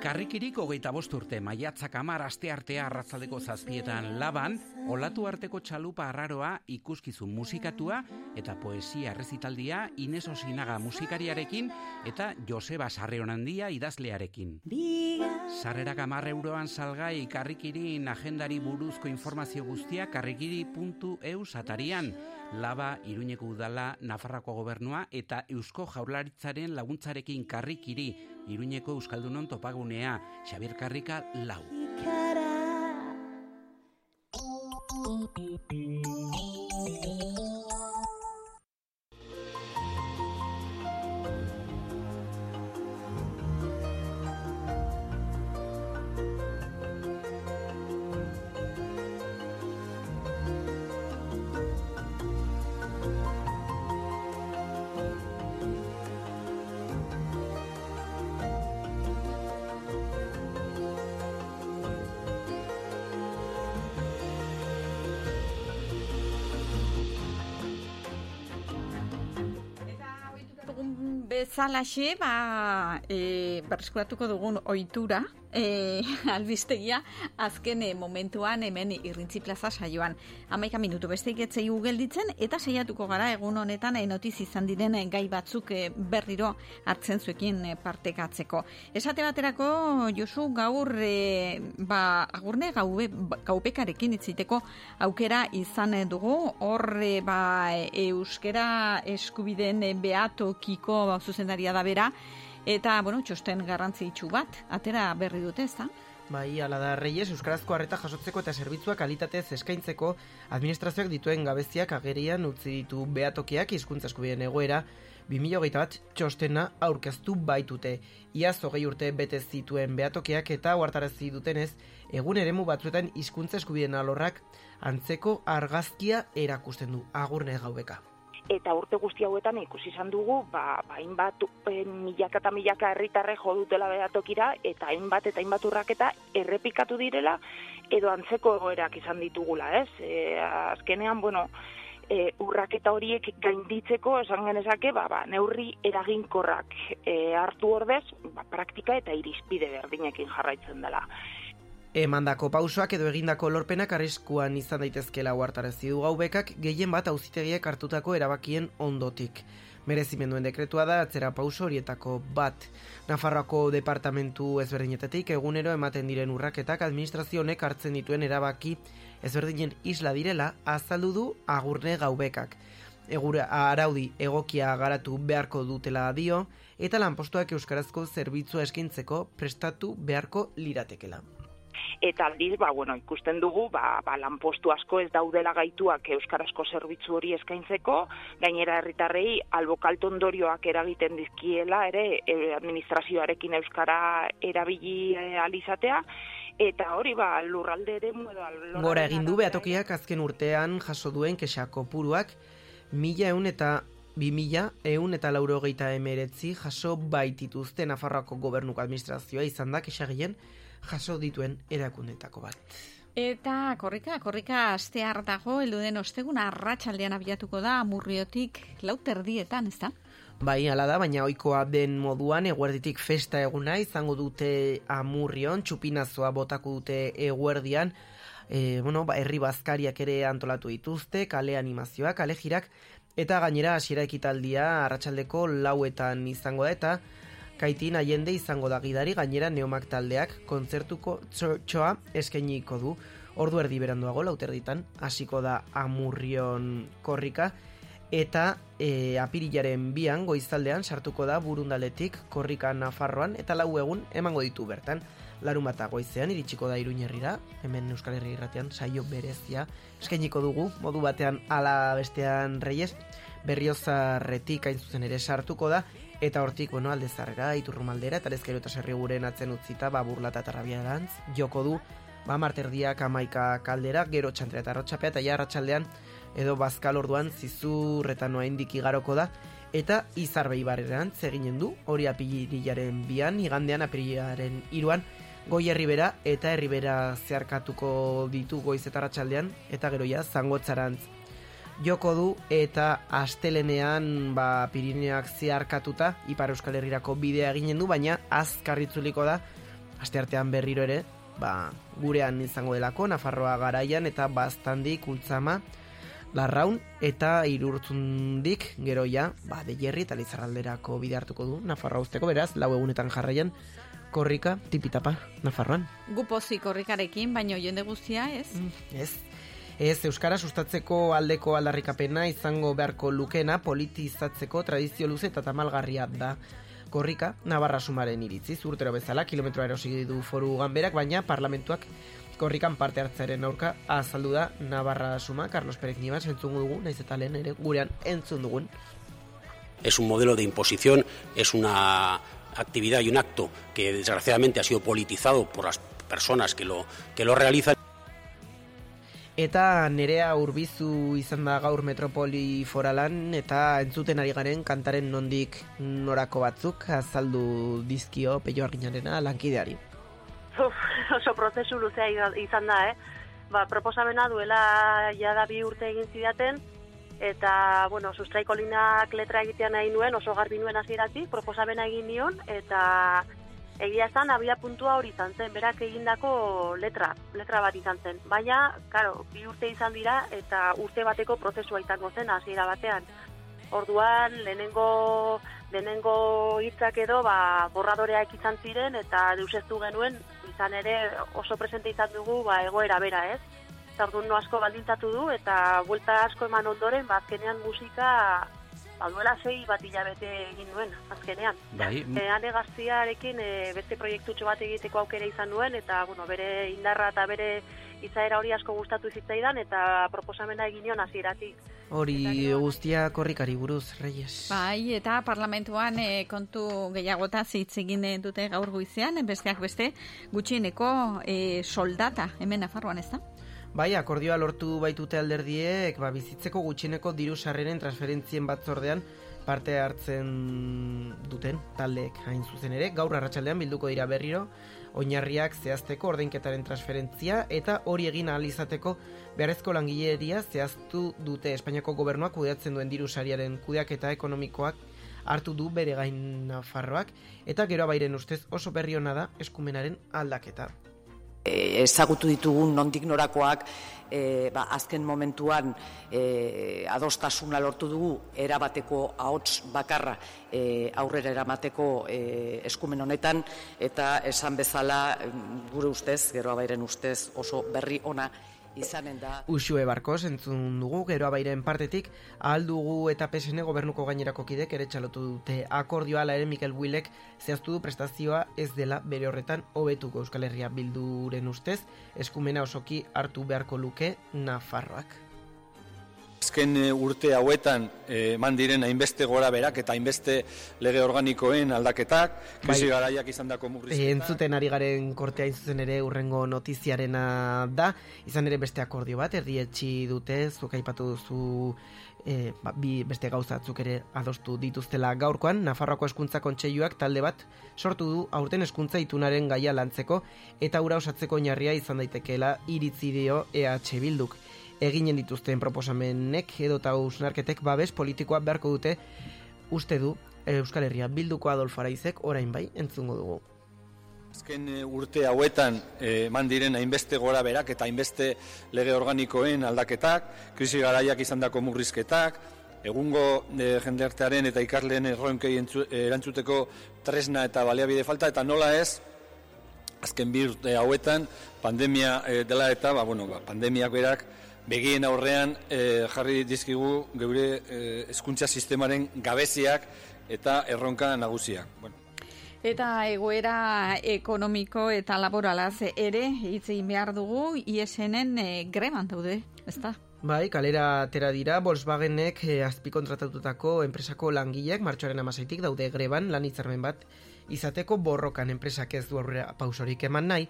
Karrikirik hogeita bost urte maiatzak amar aste artea arratzaldeko zazpietan laban, olatu arteko txalupa arraroa ikuskizun musikatua eta poesia errezitaldia Ines Osinaga musikariarekin eta Joseba Sarreonandia idazlearekin. Sarrerak amar euroan salgai karrikirin agendari buruzko informazio guztia karrikiri.eu satarian. Laba, Iruñeko udala, Nafarrako gobernua eta Eusko Jaurlaritzaren laguntzarekin karrikiri, Iruñeko Euskaldunon topagunea, Xabier Karrika lau. Bezalaxe, ba, e, berreskuratuko dugun ohitura, e, albistegia, azken e, momentuan hemen irrintzi plaza saioan. Amaika minutu beste getzei gelditzen eta saiatuko gara egun honetan e, notiz izan diren gai batzuk e, berriro hartzen zuekin partekatzeko. Esate baterako, Josu, gaur, e, ba, agurne gaube, gaupekarekin itziteko aukera izan dugu, hor, e, ba, euskera eskubiden e, beatokiko ba, zuzendaria da bera, eta, bueno, txosten garrantzitsu bat, atera berri dute, ez da? Bai, ala da, Reyes, Euskarazko harreta jasotzeko eta zerbitzua kalitatez eskaintzeko administrazioak dituen gabeziak agerian utzi ditu behatokiak hizkuntza eskubideen egoera 2008 bat txostena aurkeztu baitute. Iaz hogei urte bete zituen behatokiak eta huartarazi dutenez, egun eremu batzuetan hizkuntza eskubideen alorrak antzeko argazkia erakusten du agurne gaubeka eta urte guzti hauetan ikusi izan dugu, ba, ba hainbat e, milaka eta milaka herritarre jo dutela bedatokira eta hainbat eta hainbat urraketa errepikatu direla edo antzeko egoerak izan ditugula, ez? E, azkenean, bueno, e, urraketa horiek gainditzeko esan genezake, ba, ba, neurri eraginkorrak e, hartu ordez, ba, praktika eta irizpide berdinekin jarraitzen dela. Emandako pausoak edo egindako lorpenak arriskuan izan daitezkela huartarazi du gaubekak gehien bat auzitegiek hartutako erabakien ondotik. Merezimenduen dekretua da atzera pauso horietako bat. Nafarroako departamentu ezberdinetetik egunero ematen diren urraketak administrazio honek hartzen dituen erabaki ezberdinen isla direla azaldu du agurne gaubekak. Egura araudi egokia garatu beharko dutela dio eta lanpostuak euskarazko zerbitzua eskintzeko prestatu beharko liratekela eta aldiz, ba, bueno, ikusten dugu, ba, ba, lanpostu asko ez daudela gaituak euskarazko zerbitzu hori eskaintzeko, gainera herritarrei albokalto ondorioak eragiten dizkiela ere e, administrazioarekin euskara erabili e, alizatea, eta hori ba lurralde ere Gora egin du behatokiak azken urtean jaso duen kexako puruak, mila eun eta bi mila eun eta laurogeita emeretzi jaso baitituzte Nafarroako gobernuko administrazioa izan da kexagien jaso dituen erakundetako bat. Eta korrika, korrika astear dago, heldu den ostegun arratsaldean abiatuko da amurriotik lauter dietan, ez da? Bai, ala da, baina ohikoa den moduan eguerditik festa eguna izango dute amurrion, txupinazoa botako dute eguerdian, e, bueno, ba, herri bazkariak ere antolatu dituzte, kale animazioak, kale jirak, eta gainera hasiera ekitaldia arratsaldeko lauetan izango da, eta kaitin aiende izango da gidari, gainera neomak taldeak kontzertuko txoa eskainiko du. Ordu erdi beranduago lauterditan, hasiko da amurrion korrika, eta e, apirilaren bian goizaldean sartuko da burundaletik korrika Nafarroan eta lau egun emango ditu bertan. Larun bata goizean iritsiko da iruñerrira, hemen Euskal Herri irratian saio berezia eskainiko dugu, modu batean ala bestean reyes, berriozarretik hain zuzen ere sartuko da, eta hortik, bueno, alde zarrera, iturrumaldera, eta lezkero eta serriguren atzen utzita, ba, burlata eta rabiarantz, joko du, ba, marterdiak amaika kaldera, gero txantra eta arrotxapea, eta ja arratsaldean edo bazkal orduan zizur eta noa indik igaroko da, eta izarbei barreran zeginen du, hori apirilaren bian, igandean apirilaren iruan, goi herribera eta herribera zeharkatuko ditu goiz eta arratsaldean eta gero ja zangotzarantz joko du eta astelenean ba, Pirineak zeharkatuta Ipar Euskal Herrirako bidea eginen du, baina azkarritzuliko da asteartean berriro ere ba, gurean izango delako Nafarroa garaian eta baztandik ultzama larraun eta irurtzundik gero ja ba, de jerri eta lizarralderako bide hartuko du Nafarroa usteko beraz, lau egunetan jarraian korrika tipitapa Nafarroan. Gupozi korrikarekin, baino jende guztia, ez? Ez, Ez, Euskara sustatzeko aldeko aldarrikapena izango beharko lukena politizatzeko tradizio luze eta tamalgarria da. Korrika, Navarra sumaren iritzi, urtero bezala, kilometroa erosi du foru ganberak, baina parlamentuak korrikan parte hartzaren aurka azaldu da Navarra suma, Carlos Pérez Nivas, entzun dugu, naiz eta lehen ere gurean entzun dugun. Es un modelo de imposición, es una actividad y un acto que desgraciadamente ha sido politizado por las personas que lo, que lo realizan. Eta nerea urbizu izan da gaur metropoli foralan eta entzuten ari garen kantaren nondik norako batzuk azaldu dizkio peio arginarena lankideari. Uf, oso prozesu luzea izan da, eh? Ba, proposamena duela jada bi urte egin zidaten, eta, bueno, sustraiko linak letra egitea nahi nuen, oso garbi nuen hasieratik proposamena egin nion, eta egia esan abia puntua hori izan zen, berak egindako letra, letra bat izan zen. Baina, karo, bi urte izan dira, eta urte bateko prozesua izango zen hasiera batean. Orduan, lehenengo, lehenengo hitzak edo, ba, borradoreak izan ziren, eta deuseztu genuen, izan ere oso presente izan dugu, ba, egoera bera, ez? Eta orduan no asko baldintzatu du, eta buelta asko eman ondoren, ba, azkenean musika ba, duela sei bat hilabete egin nuen, azkenean. Bai. E, ane gaztiarekin e, beste proiektutxo bat egiteko aukera izan nuen, eta bueno, bere indarra eta bere izaera hori asko gustatu zitzaidan, eta proposamena egin nion hasieratik. Hori guztia korrikari buruz, Reyes. Bai, eta parlamentuan e, kontu gehiagota hitz egin dute gaur goizean, besteak beste, gutxieneko e, soldata, hemen Nafarroan ez da? Bai, akordioa lortu baitute alderdiek, ba, bizitzeko gutxieneko diru sarreren transferentzien batzordean parte hartzen duten taldeek hain zuzen ere. Gaur arratsaldean bilduko dira berriro, oinarriak zehazteko ordainketaren transferentzia eta hori egin ahal izateko beharrezko langileria zehaztu dute Espainiako gobernuak kudeatzen duen diru sariaren kudeaketa ekonomikoak hartu du bere gain Nafarroak eta gero bairen ustez oso berri ona da eskumenaren aldaketa ezagutu ditugun nondik norakoak e, ba, azken momentuan e, adostasuna lortu dugu erabateko ahots bakarra e, aurrera eramateko e, eskumen honetan. Eta esan bezala gure ustez, gero abairen ustez oso berri ona izanen da. Usue Barkos entzun dugu, gero abairen partetik, ahal dugu eta PSN gobernuko gainerako kidek ere txalotu dute akordioa ala ere Mikel Builek zehaztu du prestazioa ez dela bere horretan hobetuko Euskal Herria bilduren ustez, eskumena osoki hartu beharko luke Nafarroak. Azken e, urte hauetan e, eman diren hainbeste gora berak eta hainbeste lege organikoen aldaketak, krisi Bai. garaiak izandako E, murrizketak. entzuten ari garen kortea hain zuzen ere urrengo notiziarena da, izan ere beste akordio bat, erdietxi dute, zuk aipatu duzu e, ba, bi beste gauzatzuk ere adostu dituztela gaurkoan, Nafarroako eskuntza kontseiluak talde bat sortu du aurten eskuntza itunaren gaia lantzeko eta ura osatzeko oinarria izan daitekeela iritzi dio EH Bilduk. Eginen dituzten proposamenek edo eta usnarketek babes politikoa beharko dute uste du Euskal Herria Bilduko Adolfo Araizek orain bai entzungo dugu. Azken e, urte hauetan e, eman diren hainbeste gora berak eta hainbeste lege organikoen aldaketak, krisi garaiak izandako murrizketak, egungo e, jendartearen eta ikasleen erronkei erantzuteko tresna eta baliabide falta, eta nola ez, azken bi urte hauetan, pandemia e, dela eta, ba, bueno, ba, pandemiak berak, begien aurrean e, jarri dizkigu geure e, hezkuntza sistemaren gabeziak eta erronka nagusiak. Bueno, Eta egoera ekonomiko eta laboralaz ere hitz egin behar dugu ISNen e, greban daude, ezta? Bai, kalera atera dira, Volkswagenek eh, azpikontratatutako enpresako langileak martxoaren amasaitik daude greban lan hitzarmen bat izateko borrokan enpresak ez du aurrera pausorik eman nahi,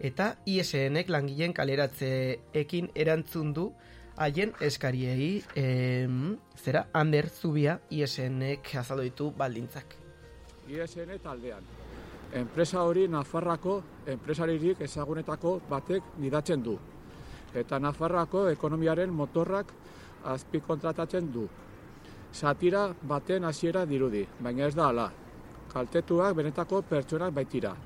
eta ISNek langileen kaleratzeekin erantzun du haien eskariei, em, zera, Ander Zubia ISNek azaldu ditu baldintzak. ISN taldean. Enpresa hori Nafarrako enpresaririk ezagunetako batek gidatzen du. Eta Nafarrako ekonomiaren motorrak azpikontratatzen du. Satira baten hasiera dirudi, baina ez da hala. Kaltetuak benetako pertsonak baitira.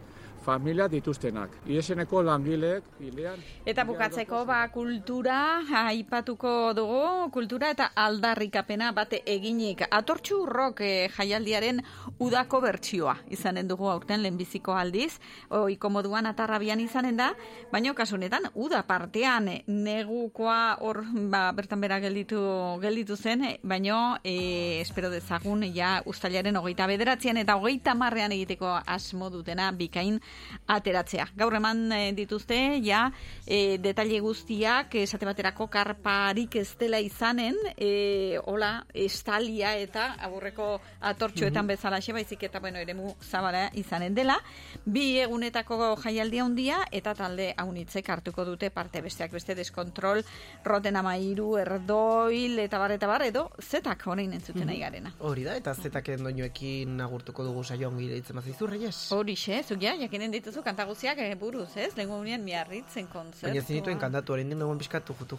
Familia dituztenak. ISNeko langileek hilean Eta bukatzeko ba kultura aipatuko dugu, kultura eta aldarrikapena bate eginik. Atortxu rock eh, jaialdiaren udako bertsioa izanen dugu aurten lehenbiziko aldiz, oiko moduan atarrabian izanen da, baina kasunetan uda partean eh, negukoa hor ba, bertan bera gelditu, gelditu zen, eh, baino eh, espero dezagun ja ustailaren hogeita bederatzean eta hogeita marrean egiteko asmo dutena bikain ateratzea. Gaur eman eh, dituzte, ja, e, detaile guztiak, esate baterako karparik ez dela izanen, e, hola, estalia eta aburreko atortxoetan Mhm. bezala baizik eta, bueno, eremu zabala izanen dela. Bi egunetako jaialdi handia eta talde haunitzek hartuko dute parte besteak beste deskontrol, roten amairu, erdoil, eta bar, eta bar, edo zetak orain entzuten nahi garena. Hori da, eta zetaken doinoekin agurtuko dugu saio ongi itzen mazizu, Reyes? Horixe, zuk ja, jakinen dituzu kantaguziak eh, buruz, ez? Lengo unean miarritzen kontzertua. Baina ezin dituen kantatu, orain den dagoen pixkatu jutu.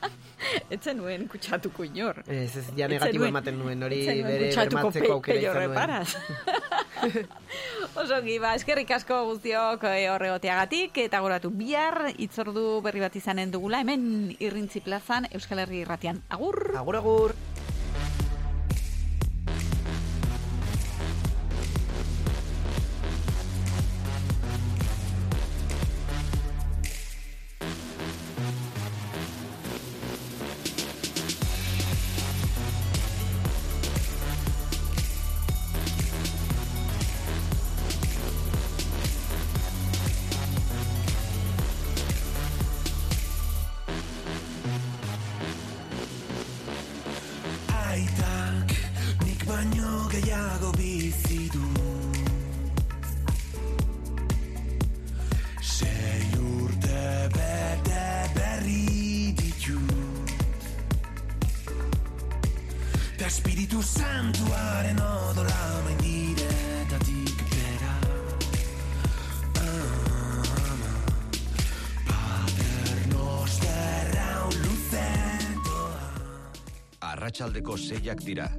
Etzen nuen kutsatuko inor. Ez, ez, ja negatibo ematen nuen, hori bere bermatzeko aukera izan nuen. reparaz. Oso giba, eskerrik asko guztiok eh, horregoteagatik, eta goratu bihar, itzordu berri bat izanen dugula, hemen irrintzi plazan, Euskal Herri irratian. Agur! Agur, agur! Seiak dira.